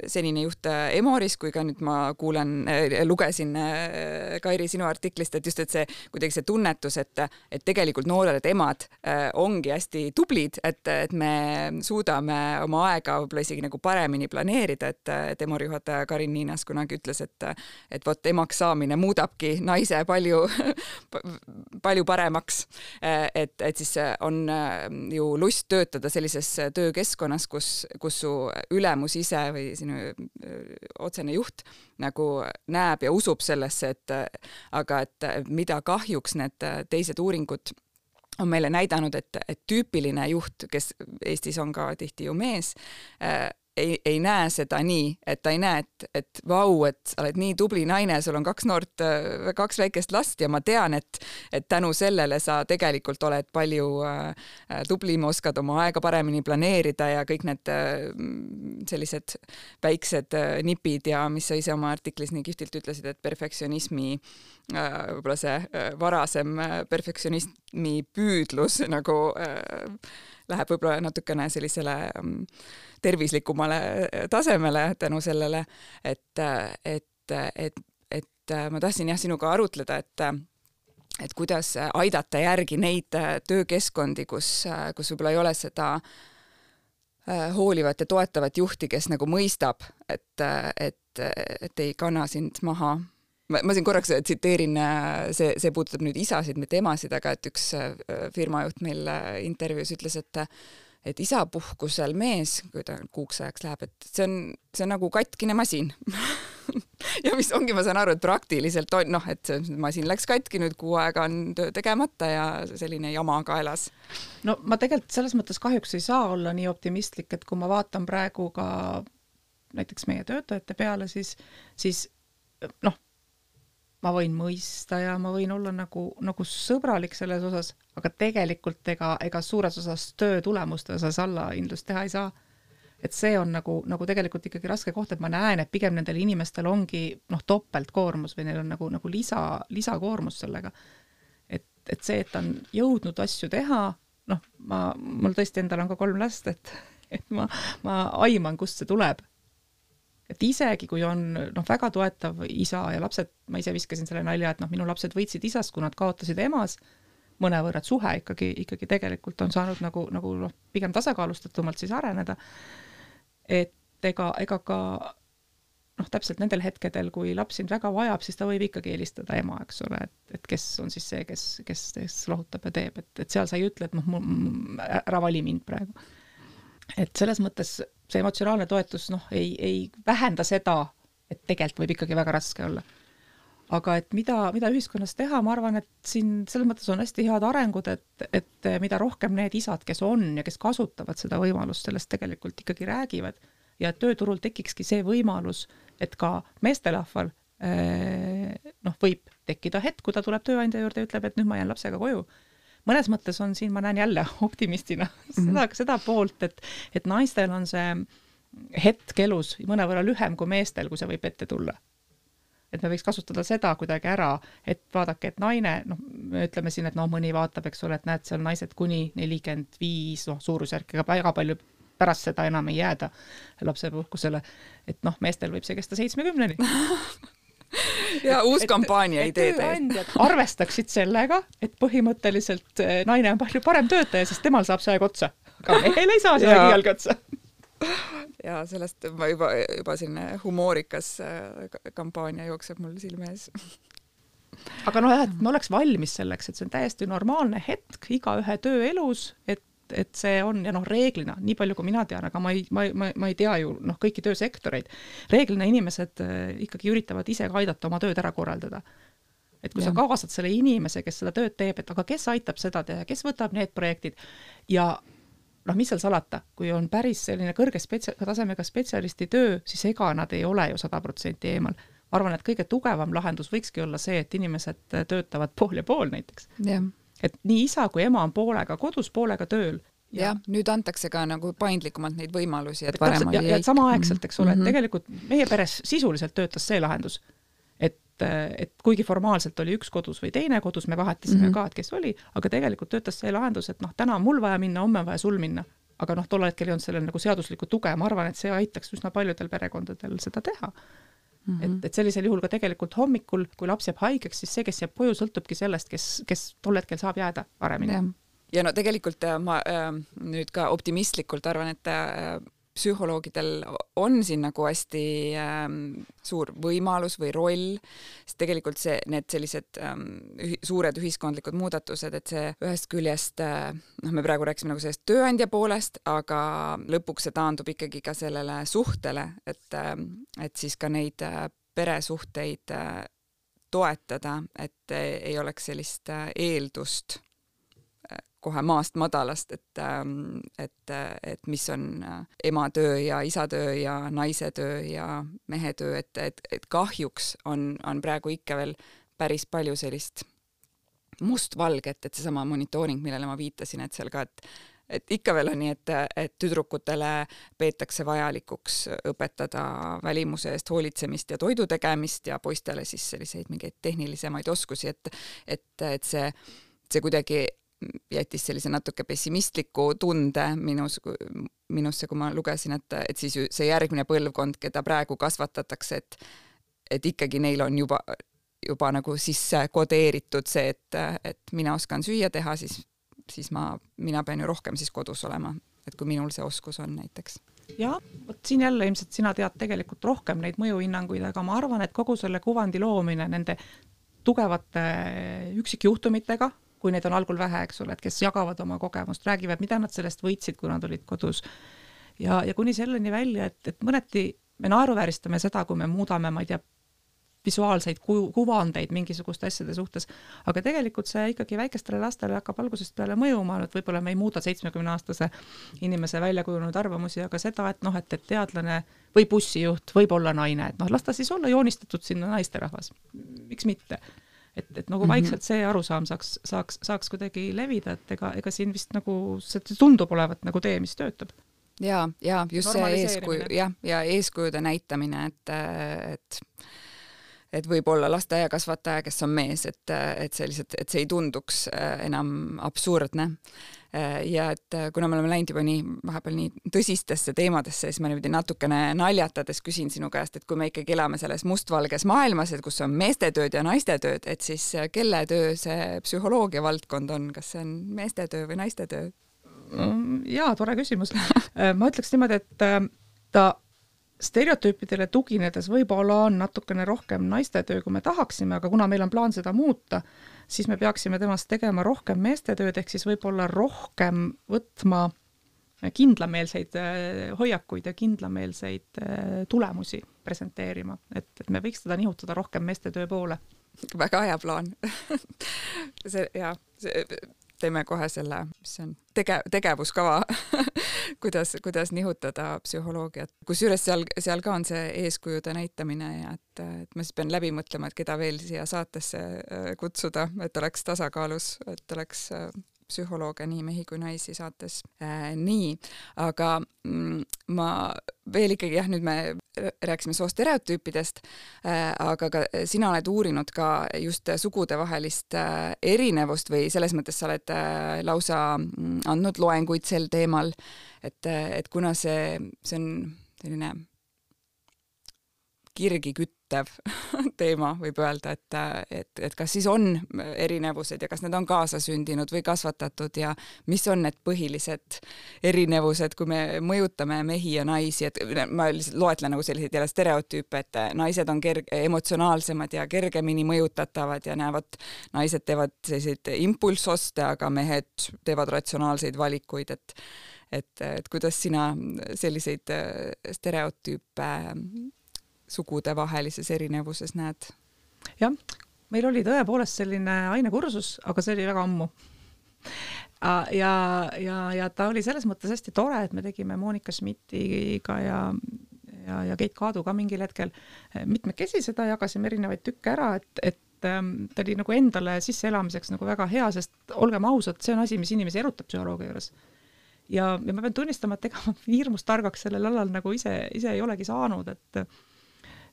senine juht äh, Emoris, kui ka nüüd ma kuulen, äh, lugesin äh, Kairi sinu artiklist, et just, et see kuidagi see tunnetus, et, et tegelikult noored emad ongi hästi tublid, et, et me suudame oma aega võib-olla isegi nagu paremini planeerida, et, et Emori juhataja Karin Niinas kunagi ütles, et, et vot emaks saamine muudabki naise palju palju paremaks. et, et siis on ju lust töötada sellises töökeskkonnas, kus, kus su ülem ülemus ise või sinu otsene juht nagu näeb ja usub sellesse, et aga et mida kahjuks need teised uuringud on meile näidanud, et, et tüüpiline juht, kes Eestis on ka tihti ju mees, ei, ei näe seda nii, et ta ei näe, et, et vau, et sa oled nii tubli naine, sul on kaks noort, kaks väikest last ja ma tean, et, et tänu sellele sa tegelikult oled palju äh, tublim, oskad oma aega paremini planeerida ja kõik need äh, sellised väiksed äh, nipid ja mis sa ise oma artiklis nii kihvtilt ütlesid, et perfektsionismi äh, võib-olla see äh, varasem äh, perfektsionismi püüdlus nagu äh, läheb võib-olla natukene sellisele um, tervislikumale äh, tasemele tänu sellele, et, äh, et, et, et äh, ma tahtsin jah sinuga arutleda, et et kuidas aidata järgi neid töökeskkondi, kus, kus võib-olla ei ole seda hoolivat ja toetavat juhti, kes nagu mõistab, et, et, et ei kanna sind maha ma, ma siin korraks tsiteerin, see, see puudutab nüüd isasid, mitte emasid, aga et üks firmajuht meil intervjuus ütles, et et isapuhkusel mees, kui ta kuuks ajaks läheb, et see on, see on nagu katkine masin ja mis ongi, ma saan aru, et praktiliselt on noh, et see masin läks katki, nüüd kuu aega on töö tegemata ja selline jama kaelas. no ma tegelikult selles mõttes kahjuks ei saa olla nii optimistlik, et kui ma vaatan praegu ka näiteks meie töötajate peale, siis, siis noh, ma võin mõista ja ma võin olla nagu, nagu sõbralik selles osas, aga tegelikult ega, ega suures osas töö tulemuste osas allahindlust teha ei saa. et see on nagu, nagu tegelikult ikkagi raske koht, et ma näen, et pigem nendel inimestel ongi noh, topeltkoormus või neil on nagu, nagu lisa, lisakoormus sellega. et, et see, et on jõudnud asju teha, noh, ma, mul tõesti endal on ka kolm last, et, et ma, ma aiman, kust see tuleb et isegi kui on noh, väga toetav isa ja lapsed, ma ise viskasin selle nalja, et noh, minu lapsed võitsid isast, kui nad kaotasid emas, mõnevõrra, et suhe ikkagi, ikkagi tegelikult on saanud nagu, nagu noh, pigem tasakaalustatumalt siis areneda. et ega, ega ka noh, täpselt nendel hetkedel, kui laps sind väga vajab, siis ta võib ikkagi eelistada ema, eks ole, et, et kes on siis see, kes, kes, kes lohutab ja teeb, et, et seal sa ei ütle, et noh, ära vali mind praegu. et selles mõttes see emotsionaalne toetus noh, ei, ei vähenda seda, et tegelikult võib ikkagi väga raske olla. aga et mida, mida ühiskonnas teha, ma arvan, et siin selles mõttes on hästi head arengud, et, et mida rohkem need isad, kes on ja kes kasutavad seda võimalust, sellest tegelikult ikkagi räägivad ja et tööturul tekikski see võimalus, et ka meesterahval eh, noh, võib tekkida hetk, kui ta tuleb tööandja juurde ja ütleb, et nüüd ma jään lapsega koju mõnes mõttes on siin, ma näen jälle optimistina seda mm, -hmm. seda poolt, et, et naistel on see hetk elus mõnevõrra lühem kui meestel, kui see võib ette tulla. et me võiks kasutada seda kuidagi ära, et vaadake, et naine, noh, me ütleme siin, et noh, mõni vaatab, eks ole, et näed, seal naised kuni nelikümmend viis, noh, suurusjärk, ega väga palju pärast seda enam ei jääda lapsepuhkusele. et noh, meestel võib see kesta seitsmekümneni ja uus kampaania idee täiesti. arvestaksid sellega, et põhimõtteliselt eh, naine on palju parem töötaja, sest temal saab see aeg otsa, aga mehel ei saa see aeg iialgi otsa. Ja sellest ma juba, juba selline humoorikas eh, kampaania jookseb mul silme ees. Aga noh, jah, et me oleks valmis selleks, et see on täiesti normaalne hetk igaühe tööelus, et et see on ja noh, reeglina, nii palju kui mina tean, aga ma ei, ma, ma, ma ei tea ju noh, kõiki töösektoreid, reeglina inimesed äh, ikkagi üritavad ise ka aidata oma tööd ära korraldada. et kui ja. sa kaasad selle inimese, kes seda tööd teeb, et aga kes aitab seda teha, kes võtab need projektid ja noh, mis seal salata, kui on päris selline kõrge spetsia-, tasemega spetsialisti töö, siis ega nad ei ole ju sada protsenti eemal. ma arvan, et kõige tugevam lahendus võikski olla see, et inimesed töötavad pool ja pool näiteks. jah et nii isa kui ema on poolega kodus, poolega tööl jah, nüüd antakse ka nagu paindlikumalt neid võimalusi, et varem oli ja, ja samaaegselt, eks ole mm, -hmm. et mhm. tegelikult meie peres sisuliselt töötas see lahendus, et, et kuigi formaalselt oli üks kodus või teine kodus, me vahetasime mm -hmm. ka, et kes oli, aga tegelikult töötas see lahendus, et noh, täna on mul vaja minna, homme on vaja sul minna. aga noh, tol hetkel ei olnud sellel nagu seaduslikku tuge, ma arvan, et see aitaks üsna paljudel perekondadel seda teha Mm -hmm. et, et sellisel juhul ka tegelikult hommikul, kui laps jääb haigeks, siis see, kes jääb koju, sõltubki sellest, kes, kes tol hetkel saab jääda paremini. ja no tegelikult äh, ma äh, nüüd ka optimistlikult arvan, et äh, psühholoogidel on siin nagu hästi ähm, suur võimalus või roll, sest tegelikult see, need sellised ähm, ühi, suured ühiskondlikud muudatused, et see ühest küljest äh, noh, me praegu rääkisime nagu sellest tööandja poolest, aga lõpuks see taandub ikkagi ka sellele suhtele, et äh,, et siis ka neid äh, peresuhteid äh, toetada, et äh, ei oleks sellist äh, eeldust kohe maast madalast, et, ähm, et, et mis on äh, ema töö ja isa töö ja naise töö ja mehe töö, et, et, et kahjuks on, on praegu ikka veel päris palju sellist mustvalget, et seesama monitooring, millele ma viitasin, et seal ka, et et ikka veel on nii, et, et tüdrukutele peetakse vajalikuks õpetada välimuse eest hoolitsemist ja toidu tegemist ja poistele siis selliseid mingeid tehnilisemaid oskusi, et et, et see, see kuidagi jättis sellise natuke pessimistliku tunde minus, minusse, kui ma lugesin, et, et siis see järgmine põlvkond, keda praegu kasvatatakse, et et ikkagi neil on juba, juba nagu sisse kodeeritud see, et, et mina oskan süüa teha, siis, siis ma, mina pean ju rohkem siis kodus olema, et kui minul see oskus on näiteks. Jah, vot siin jälle ilmselt sina tead tegelikult rohkem neid mõjuhinnanguid, aga ma arvan, et kogu selle kuvandi loomine nende tugevate üksikjuhtumitega, kui neid on algul vähe, eks ole, et kes jagavad oma kogemust, räägivad, mida nad sellest võitsid, kui nad olid kodus. ja, ja kuni selleni välja, et, et mõneti me naeruvääristame seda, kui me muudame, ma ei tea, visuaalseid ku-, kuvandeid mingisuguste asjade suhtes, aga tegelikult see ikkagi väikestele lastele hakkab algusest peale mõjuma, et võib-olla me ei muuda seitsmekümneaastase inimese välja kujunenud arvamusi, aga seda, et noh, et, et teadlane või bussijuht võib olla naine, et noh, las ta siis olla joonistatud sinna naisterahvas, miks mitte et, et nagu -hmm. vaikselt see arusaam saaks, saaks, saaks kuidagi levida, et ega, ega siin vist nagu see tundub olevat nagu tee, mis töötab ja, ja just see eeskuju, jah, ja eeskujude näitamine, et, et et võib-olla lasteaiakasvataja, kes on mees, et, et sellised, et see ei tunduks äh, enam absurdne. Äh, ja et äh, kuna me oleme läinud juba nii vahepeal nii tõsistesse teemadesse, siis ma niimoodi natukene naljatades küsin sinu käest, et kui me ikkagi elame selles mustvalges maailmas, et kus on meeste tööd ja naiste tööd, et siis kelle töö see psühholoogia valdkond on, kas see on meeste töö või naiste töö? Mm, jaa, tore küsimus ma ütleks niimoodi, et ta stereotüüpidele tuginedes võib-olla on natukene rohkem naiste töö, kui me tahaksime, aga kuna meil on plaan seda muuta, siis me peaksime temast tegema rohkem meeste tööd, ehk siis võib-olla rohkem võtma kindlameelseid äh, hoiakuid ja kindlameelseid äh, tulemusi presenteerima, et, et me võiks teda nihutada rohkem meeste töö poole. väga hea plaan. See ja see teeme kohe selle, mis see on, tege-, tegevuskava kuidas, kuidas nihutada psühholoogiat. kusjuures seal, seal ka on see eeskujude näitamine ja et, et ma siis pean läbi mõtlema, et keda veel siia saatesse äh, kutsuda, et oleks tasakaalus, et oleks äh, psühholooge, nii mehi kui naisi saates äh,. nii, aga mm, ma veel ikkagi jah, nüüd me rääkisime soostereotüüpidest äh,, aga ka sina oled uurinud ka just sugudevahelist äh, erinevust või selles mõttes sa oled äh, lausa mm, andnud loenguid sel teemal, et, et kuna see, see on selline kirgi küttev teema, võib öelda, et, et, et kas siis on erinevused ja kas need on kaasasündinud või kasvatatud ja mis on need põhilised erinevused, kui me mõjutame mehi ja naisi, et ma lihtsalt loetlen nagu selliseid jälle stereotüüpe, et naised on kerg-, emotsionaalsemad ja kergemini mõjutatavad ja näevad, naised teevad selliseid impulssoste, aga mehed teevad ratsionaalseid valikuid, et et, et kuidas sina selliseid stereotüüpe sugudevahelises erinevuses näed? jah, meil oli tõepoolest selline ainekursus, aga see oli väga ammu. ja, ja, ja ta oli selles mõttes hästi tore, et me tegime Monika Schmidtiga ja ja, ja Keit Kaadu ka mingil hetkel mitmekesi seda, jagasime erinevaid tükke ära, et, et ähm, ta oli nagu endale sisseelamiseks nagu väga hea, sest olgem ausad, see on asi, mis inimesi erutab psühholoogia juures. ja, ja ma pean tunnistama, et ega ma hirmus targaks sellel alal nagu ise, ise ei olegi saanud, et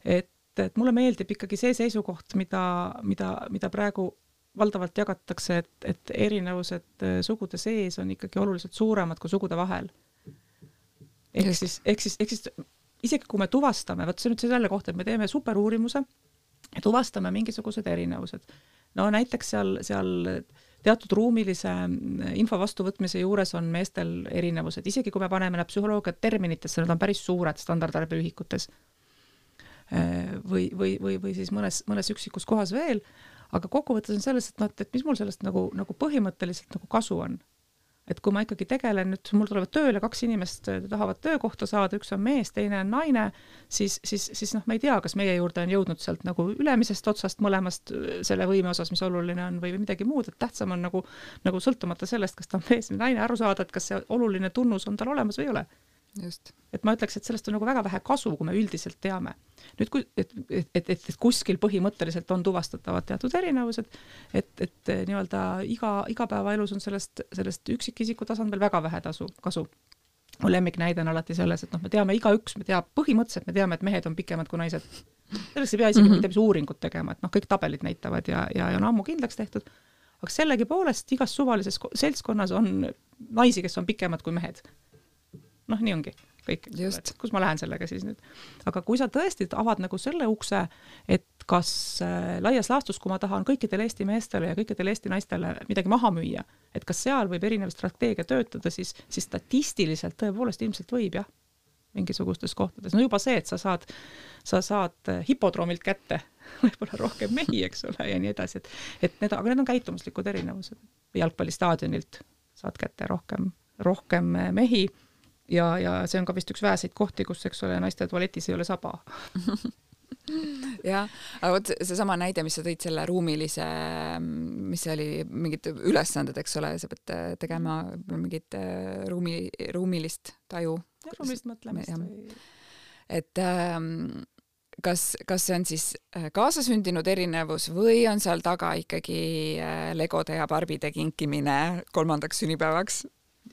et, et mulle meeldib ikkagi see seisukoht, mida, mida, mida praegu valdavalt jagatakse, et, et erinevused äh, sugude sees on ikkagi oluliselt suuremad kui sugude vahel. ehk siis, ehk siis, ehk siis isegi kui me tuvastame, vot see nüüd selle kohta, et me teeme superuurimuse ja tuvastame mingisugused erinevused. no näiteks seal, seal teatud ruumilise mm, info vastuvõtmise juures on meestel erinevused, isegi kui me paneme need psühholoogia terminitesse, need on päris suured standardarbeühikutes Äh, või, või, või, või siis mõnes, mõnes üksikus kohas veel, aga kokkuvõttes on selles, et noh, et, et mis mul sellest nagu, nagu põhimõtteliselt nagu kasu on. et kui ma ikkagi tegelen nüüd, mul tulevad tööle kaks inimest, äh, tahavad töökohta saada, üks on mees, teine on naine, siis, siis, siis noh, ma ei tea, kas meie juurde on jõudnud sealt nagu ülemisest otsast mõlemast äh, selle võime osas, mis oluline on, või midagi muud, et tähtsam on nagu, nagu sõltumata sellest, kas ta on mees või naine, aru saada, et kas see oluline tunnus on tal olemas või ei ole. Et ma ütleks, et sellest on nagu väga vähe kasu, kui me üldiselt teame. nüüd, kui, et, et, et, et, kuskil põhimõtteliselt on tuvastatavad teatud erinevused, et, et nii-öelda iga, igapäevaelus on sellest, sellest üksikisiku tasandil väga vähe tasu, kasu mu lemmiknäide on alati selles, et noh, me teame igaüks, me teab, põhimõtteliselt me teame, et mehed on pikemad kui naised. selleks ei pea isegi mm -hmm. mitte mis uuringut tegema, et noh, kõik tabelid näitavad ja, ja, ja on ammu kindlaks tehtud, aga sellegipoolest igas suvalises seltskonnas on naisi, kes on pikemad kui mehed noh, nii ongi. Kõik, kus ma lähen sellega siis nüüd. aga kui sa tõesti avad nagu selle ukse, et kas äh, laias laastus, kui ma tahan kõikidele Eesti meestele ja kõikidele Eesti naistele midagi maha müüa, et kas seal võib erinev strateegia töötada, siis, siis statistiliselt tõepoolest ilmselt võib jah mingisugustes kohtades, no juba see, et sa saad, sa saad hipodroomilt kätte võib-olla rohkem mehi, eks ole, ja nii edasi, et et need, aga need on käitumuslikud erinevused. jalgpallistaadionilt saad kätte rohkem, rohkem mehi ja, ja see on ka vist üks väheseid kohti, kus, eks ole, naiste tualetis ei ole saba jah, aga vot seesama näide, mis sa tõid selle ruumilise, mis see oli, mingid ülesanded, eks ole, sa pead tegema mingit äh, ruumi, ruumilist taju. ruumilist mõtlemist või? et ähm, kas, kas see on siis äh, kaasasündinud erinevus või on seal taga ikkagi äh, legode ja barbide kinkimine kolmandaks sünnipäevaks?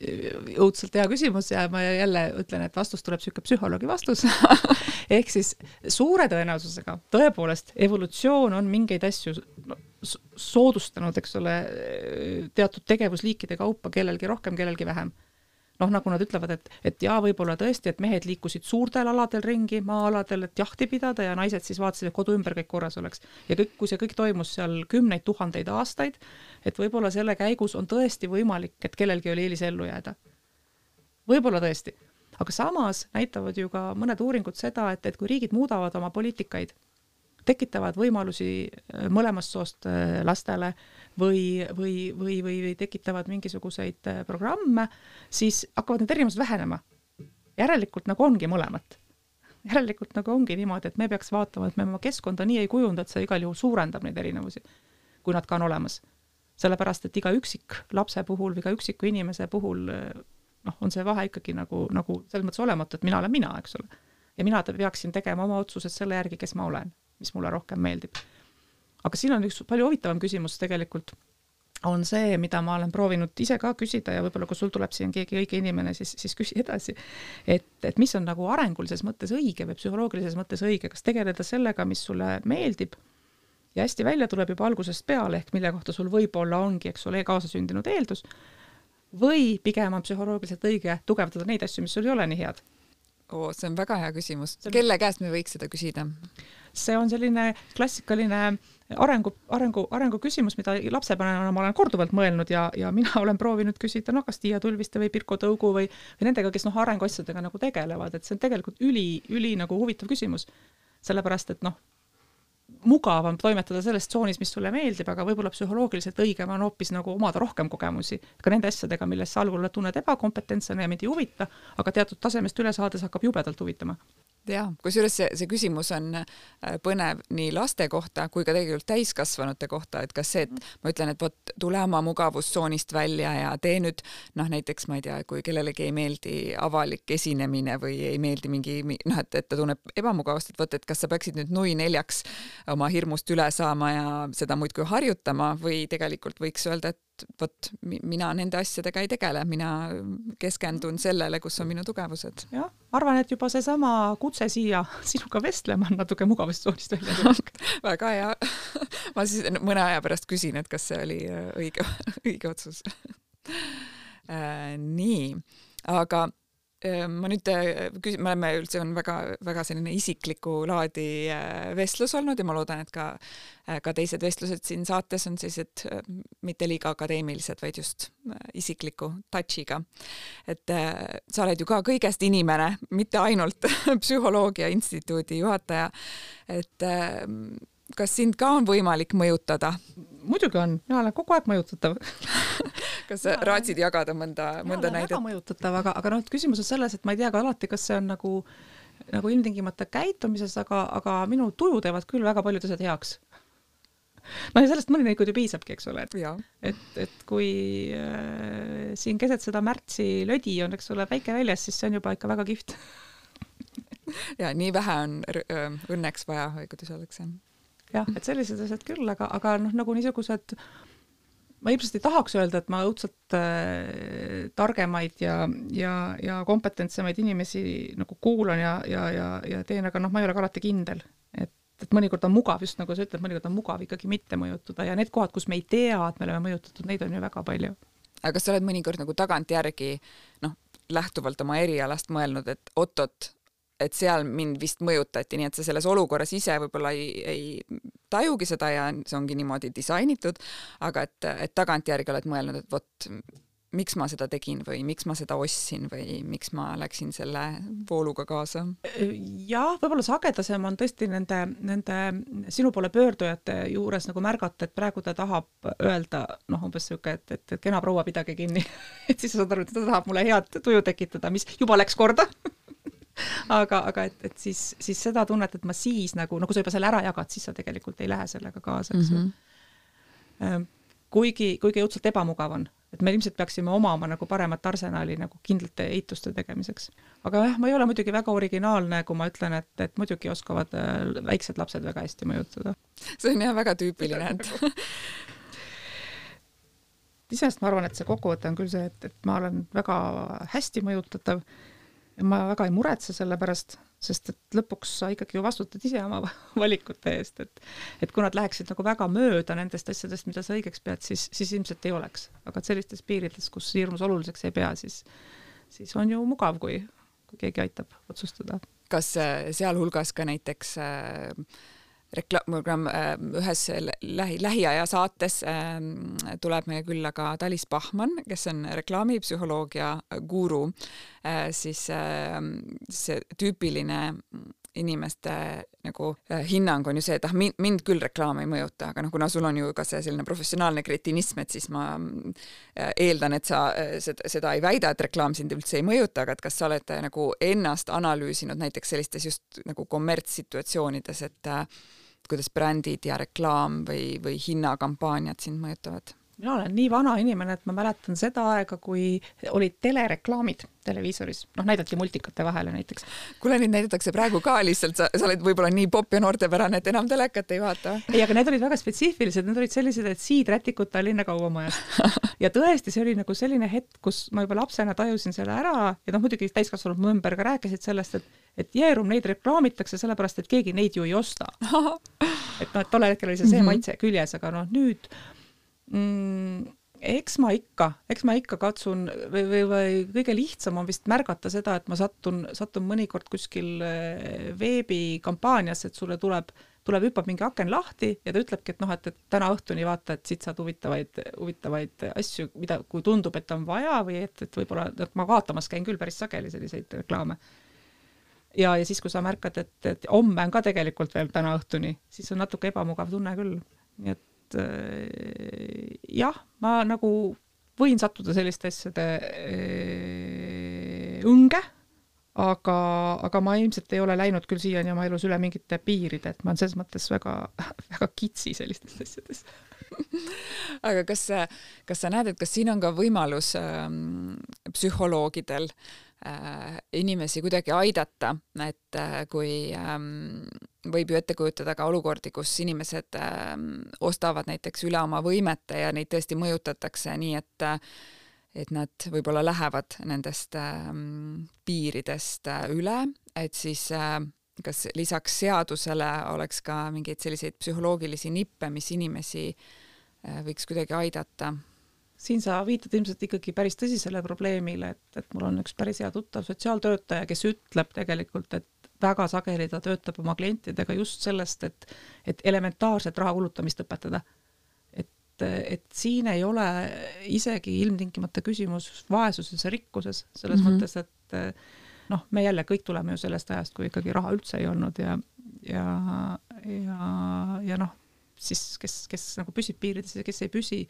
Õudselt hea küsimus ja ma jälle ütlen, et vastus tuleb niisugune psühholoogi vastus ehk siis suure tõenäosusega tõepoolest evolutsioon on mingeid asju no, soodustanud, eks ole, teatud tegevusliikide kaupa, kellelgi rohkem, kellelgi vähem noh, nagu nad ütlevad, et, et jaa, võib-olla tõesti, et mehed liikusid suurtel aladel ringi, maa-aladel, et jahti pidada ja naised siis vaatasid, et kodu ümber kõik korras oleks. ja kõik, kui see kõik toimus seal kümneid tuhandeid aastaid, et võib-olla selle käigus on tõesti võimalik, et kellelgi oli eelis ellu jääda. võib-olla tõesti, aga samas näitavad ju ka mõned uuringud seda, et, et kui riigid muudavad oma poliitikaid, tekitavad võimalusi äh, mõlemast soost äh, lastele või, või, või, või, või tekitavad mingisuguseid äh, programme, siis hakkavad need erinevused vähenema. järelikult nagu ongi mõlemat. järelikult nagu ongi niimoodi, et me peaks vaatama, et me oma keskkonda nii ei kujunda, et see igal juhul suurendab neid erinevusi, kui nad ka on olemas sellepärast et iga üksik lapse puhul või iga üksiku inimese puhul noh, on see vahe ikkagi nagu, nagu selles mõttes olematu, et mina olen mina, eks ole. ja mina peaksin tegema oma otsused selle järgi, kes ma olen, mis mulle rohkem meeldib. aga siin on üks palju huvitavam küsimus tegelikult, on see, mida ma olen proovinud ise ka küsida ja võib-olla kui sul tuleb siin keegi õige inimene, siis, siis küsi edasi. et, et mis on nagu arengulises mõttes õige või psühholoogilises mõttes õige, kas tegeleda sellega, mis sulle meeldib ja hästi välja tuleb juba algusest peale, ehk mille kohta sul võib-olla ongi, eks ole, kaasasündinud eeldus, või pigem on psühholoogiliselt õige tugevdada neid asju, mis sul ei ole nii head? oo, see on väga hea küsimus. kelle käest me võiks seda küsida? see on selline klassikaline arengu, arengu, arengu küsimus, mida lapsevanemana ma olen korduvalt mõelnud ja, ja mina olen proovinud küsida noh, kas Tiia Tulviste või Pirko Tõugu või, või nendega, kes noh, arenguasjadega nagu tegelevad, et see on tegelikult üli, üli nagu huvitav küsimus. sellepärast et noh, mugavam toimetada selles tsoonis, mis sulle meeldib, aga võib-olla psühholoogiliselt õigem on hoopis nagu omada rohkem kogemusi. Ka nende asjadega, milles sa algul tunned ebakompetentsena ja mind ei huvita, aga teatud tasemest üle saades hakkab jubedalt huvitama jaa, kusjuures see, see küsimus on äh, põnev nii laste kohta kui ka tegelikult täiskasvanute kohta, et kas see, et mhm. ma ütlen, et vot tule oma mugavustsoonist välja ja tee nüüd noh, näiteks ma ei tea, kui kellelegi ei meeldi avalik esinemine või ei meeldi mingi noh, et, et ta tunneb ebamugavust, et vot, et kas sa peaksid nüüd nui neljaks oma hirmust üle saama ja seda muudkui harjutama või tegelikult võiks öelda, et vot mina nende asjadega ei tegele, mina keskendun sellele, kus on minu tugevused. jah, arvan, et juba seesama kutse siia sinuga vestlema on natuke mugavustsoonist välja tulnud väga hea. ma siis mõne aja pärast küsin, et kas see oli äh, õige, õige otsus. Äh, nii, aga ma nüüd äh, küsin, me oleme üldse, on väga-väga selline isiklikku laadi äh, vestlus olnud ja ma loodan, et ka, äh, ka teised vestlused siin saates on sellised mitte liiga akadeemilised, vaid just isikliku touch'iga. et sa oled ju ka kõigest inimene, mitte ainult psühholoogia instituudi juhataja. et kas sind ka on võimalik mõjutada? muidugi on, mina olen kogu aeg mõjutatav kas sa raatsid jagada mõnda, mõnda näidet? väga mõjutatav, aga, aga noh, küsimus on selles, et ma ei tea ka alati, kas see on nagu, nagu ilmtingimata käitumises, aga, aga minu tuju teevad küll väga paljud asjad heaks. no ja sellest mõnikord ju piisabki, eks ole, et, et, et kui äh, siin keset seda märtsi lödi on, eks ole, päike väljas, siis see on juba ikka väga kihvt ja nii vähe on õnneks vaja või kuidas öeldakse jah, et sellised asjad küll, aga, aga noh, nagu niisugused ma ilmselt ei tahaks öelda, et ma õudselt äh, targemaid ja, ja, ja kompetentsemaid inimesi nagu kuulan ja, ja, ja, ja teen, aga noh, ma ei ole ka alati kindel. et, et mõnikord on mugav, just nagu sa ütled, mõnikord on mugav ikkagi mitte mõjutada ja need kohad, kus me ei tea, et me oleme mõjutatud, neid on ju väga palju. aga kas sa oled mõnikord nagu tagantjärgi noh, lähtuvalt oma erialast mõelnud, et oot-oot, et seal mind vist mõjutati, nii et sa selles olukorras ise võib-olla ei, ei tajugi seda ja see ongi niimoodi disainitud, aga et, et tagantjärgi oled mõelnud, et vot miks ma seda tegin või miks ma seda ostsin või miks ma läksin selle vooluga kaasa? jah, võib-olla sagedasem on tõesti nende, nende sinu poole pöördujate juures nagu märgata, et praegu ta tahab öelda noh, umbes niisugune, et, et, et kena proua, pidage kinni et siis sa saad aru, et ta tahab mulle head tuju tekitada, mis juba läks korda aga, aga et, et siis, siis seda tunnet, et ma siis nagu, no kui sa juba selle ära jagad, siis sa tegelikult ei lähe sellega kaasa, eks ju mm -hmm. kuigi, kuigi õudselt ebamugav on et me ilmselt peaksime omama nagu paremat arsenali nagu kindlate eituste tegemiseks. aga jah, ma ei ole muidugi väga originaalne, kui ma ütlen, et, et muidugi oskavad äh, väiksed lapsed väga hästi mõjutada. see on jah väga tüüpiline, et iseenesest ma arvan, et see kokkuvõte on küll see, et, et ma olen väga hästi mõjutatav ja ma väga ei muretse selle pärast, sest et lõpuks sa ikkagi ju vastutad ise oma valikute eest, et et kui nad läheksid nagu väga mööda nendest asjadest, mida sa õigeks pead, siis, siis ilmselt ei oleks. aga et sellistes piirides, kus hirmus oluliseks ei pea, siis, siis on ju mugav, kui, kui keegi aitab otsustada. kas äh, sealhulgas ka näiteks äh, reklaam, äh, ühes lähi, lähiaja saates äh, tuleb meile külla ka Talis Bachmann, kes on reklaamipsühholoogia guru. Äh,, siis äh, see tüüpiline inimeste nagu äh, hinnang on ju see, et ah, mind, mind küll reklaam ei mõjuta, aga noh, kuna sul on ju ka see selline professionaalne kretinism, et siis ma äh, eeldan, et sa seda, seda ei väida, et reklaam sind üldse ei mõjuta, aga et kas sa oled nagu ennast analüüsinud näiteks sellistes just nagu kommertssituatsioonides, et äh, kuidas brändid ja reklaam või, või hinnakampaaniad sind mõjutavad? Mina olen nii vana inimene, et ma mäletan seda aega, kui olid telereklaamid televiisoris, noh, näidati multikate vahele näiteks. kuule, neid näidatakse praegu ka lihtsalt, sa, sa oled võib-olla nii popp ja noortepärane, et enam telekat ei vaata. ei, aga need olid väga spetsiifilised, need olid sellised, et siidrätikud Tallinna Kaubamajast. ja tõesti, see oli nagu selline hetk, kus ma juba lapsena tajusin selle ära ja noh, muidugi täiskasvanud mu ümber ka rääkisid sellest, et et Jeerum neid reklaamitakse sellepärast, et keegi neid ju ei osta. et noh, et tollel hetkel oli see see mm -hmm. maitse küljes, aga noh, nüüd mm, eks ma ikka, eks ma ikka katsun või, või, või kõige lihtsam on vist märgata seda, et ma sattun, sattun mõnikord kuskil eh, veebikampaaniasse, et sulle tuleb, tuleb, hüppab mingi aken lahti ja ta ütlebki, et noh, et, et täna õhtuni vaata, et siit saad huvitavaid, huvitavaid asju, mida, kui tundub, et on vaja või et, et võib-olla, et ma vaatamas käin küll päris sageli selliseid reklaame ja, ja siis, kui sa märkad, et, et homme on ka tegelikult veel täna õhtuni, siis on natuke ebamugav tunne küll. nii et äh, jah, ma nagu võin sattuda selliste asjade äh, õnge, aga, aga ma ilmselt ei ole läinud küll siiani oma elus üle mingite piiride, et ma olen selles mõttes väga, väga kitsi sellistes asjades. Aga kas, kas sa näed, et kas siin on ka võimalus ähm, psühholoogidel Äh, inimesi kuidagi aidata, et äh, kui ähm, võib ju ette kujutada ka olukordi, kus inimesed ähm, ostavad näiteks üle oma võimete ja neid tõesti mõjutatakse nii, et et nad võib-olla lähevad nendest ähm, piiridest äh, üle, et siis kas lisaks seadusele oleks ka mingeid selliseid psühholoogilisi nippe, mis inimesi võiks kuidagi aidata siin sa viitad ilmselt ikkagi päris tõsisele probleemile, et, et mul on üks päris hea tuttav sotsiaaltöötaja, kes ütleb tegelikult, et väga sageli ta töötab oma klientidega just sellest, et, et elementaarset raha kulutamist õpetada. et, et siin ei ole isegi ilmtingimata küsimus vaesuses ja rikkuses, selles mm -hmm. mõttes, et noh, me jälle kõik tuleme ju sellest ajast, kui ikkagi raha üldse ei olnud ja, ja, ja, ja noh, siis kes, kes nagu püsib piirides ja kes ei püsi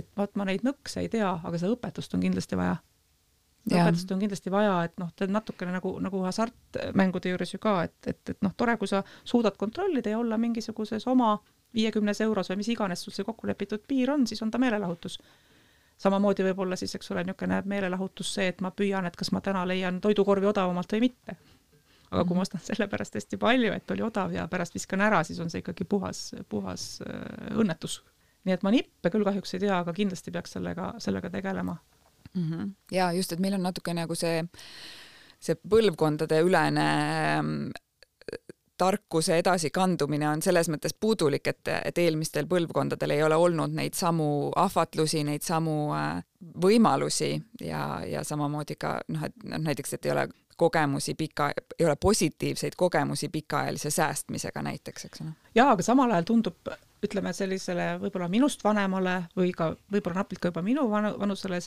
et vot ma neid nõkse ei tea, aga seda õpetust on kindlasti vaja. õpetust on kindlasti vaja, et noh, ta natukene nagu, nagu hasartmängude juures ju ka, et, et, et noh, tore, kui sa suudad kontrollida ja olla mingisuguses oma viiekümnes euros või mis iganes sul see kokku lepitud piir on, siis on ta meelelahutus. samamoodi võib olla siis, eks ole, niisugune meelelahutus see, et ma püüan, et kas ma täna leian toidukorvi odavamalt või mitte. aga kui ma ostan sellepärast hästi palju, et oli odav ja pärast viskan ära, siis on see ikkagi puhas, puhas äh, õnnetus nii et ma nippe küll kahjuks ei tea, aga kindlasti peaks sellega, sellega tegelema mm. -hmm. ja just, et meil on natuke nagu see, see põlvkondade ülene ähm, tarkuse edasikandumine on selles mõttes puudulik, et, et eelmistel põlvkondadel ei ole olnud neid samu ahvatlusi, neid samu äh, võimalusi ja, ja samamoodi ka noh, et noh, näiteks, et ei ole kogemusi pika, ei ole positiivseid kogemusi pikaajalise säästmisega näiteks, eks ole. jaa, aga samal ajal tundub ütleme sellisele võib-olla minust vanemale või ka võib-olla napilt ka juba minu vanu, vanusele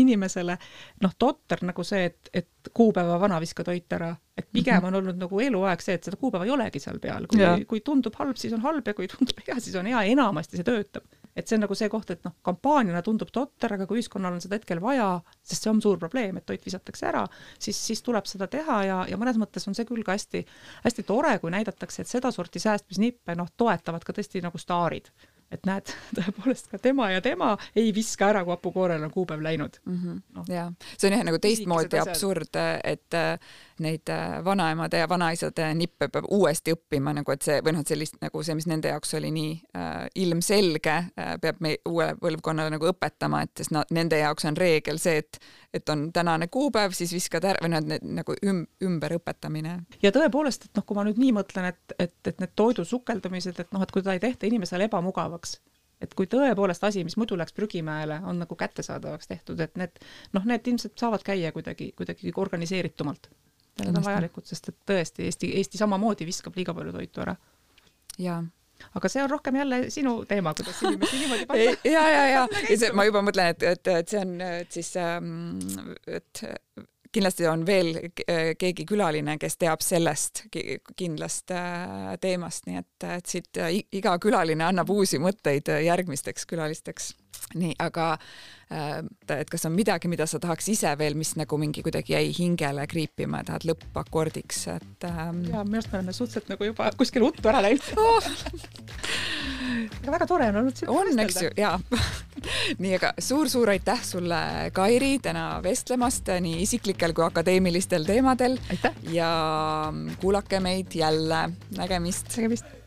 inimesele noh, totter nagu see, et, et kuupäeva vana viska toit ära, et pigem mhm. on olnud nagu eluaeg see, et seda kuupäeva ei olegi seal peal, kui, kui tundub halb, siis on halb ja kui tundub hea, siis on hea, enamasti see töötab et see on nagu see koht, et noh, kampaaniana tundub totter, aga kui ühiskonnal on seda hetkel vaja, sest see on suur probleem, et toit visatakse ära, siis, siis tuleb seda teha ja, ja mõnes mõttes on see küll ka hästi, hästi tore, kui näidatakse, et sedasorti säästmisnippe noh, toetavad ka tõesti nagu staarid et näed, tõepoolest ka tema ja tema ei viska ära, kui hapukoorel on kuupäev läinud mm. -hmm. No. ja see on jah nagu teistmoodi absurd, et äh, neid äh, vanaemade ja vanaisade nippe peab uuesti õppima nagu, et see või noh, et sellist nagu see, mis nende jaoks oli nii äh, ilmselge äh,, peab me uuele põlvkonnale nagu õpetama, et sest no, nende jaoks on reegel see, et et on tänane kuupäev, siis viskad ära või noh, nagu üm, ümberõpetamine. ja tõepoolest, et noh, kui ma nüüd nii mõtlen, et, et, et need toidu sukeldumised, et noh, et kui ta ei tehta inimesele ebamugavaks, et kui tõepoolest asi, mis muidu läks prügimäele, on nagu kättesaadavaks tehtud, et need noh, need ilmselt saavad käia kuidagi, kuidagi organiseeritumalt. Need on vajalikud, sest et tõesti Eesti, Eesti samamoodi viskab liiga palju toitu ära. jaa aga see on rohkem jälle sinu teema, kuidas inimesi niimoodi panna. ja, ja, ja, ja see, ma juba mõtlen, et, et, et see on, et siis, ähm, et kindlasti on veel keegi külaline, kes teab sellest kindlast äh, teemast, nii et, et siit iga külaline annab uusi mõtteid järgmisteks külalisteks. Nii, aga äh, et kas on midagi, mida sa tahaks ise veel, mis nagu mingi kuidagi jäi hingele kriipima, tahad lõppakordiks, et ähm.... ja minu arust me oleme suhteliselt nagu juba kuskile uttu ära läinud oh. aga väga tore on olnud on, eks ju, jaa nii, aga suur-suur aitäh sulle, Kairi, täna vestlemast nii isiklikel kui akadeemilistel teemadel. ja kuulake meid jälle, nägemist. nägemist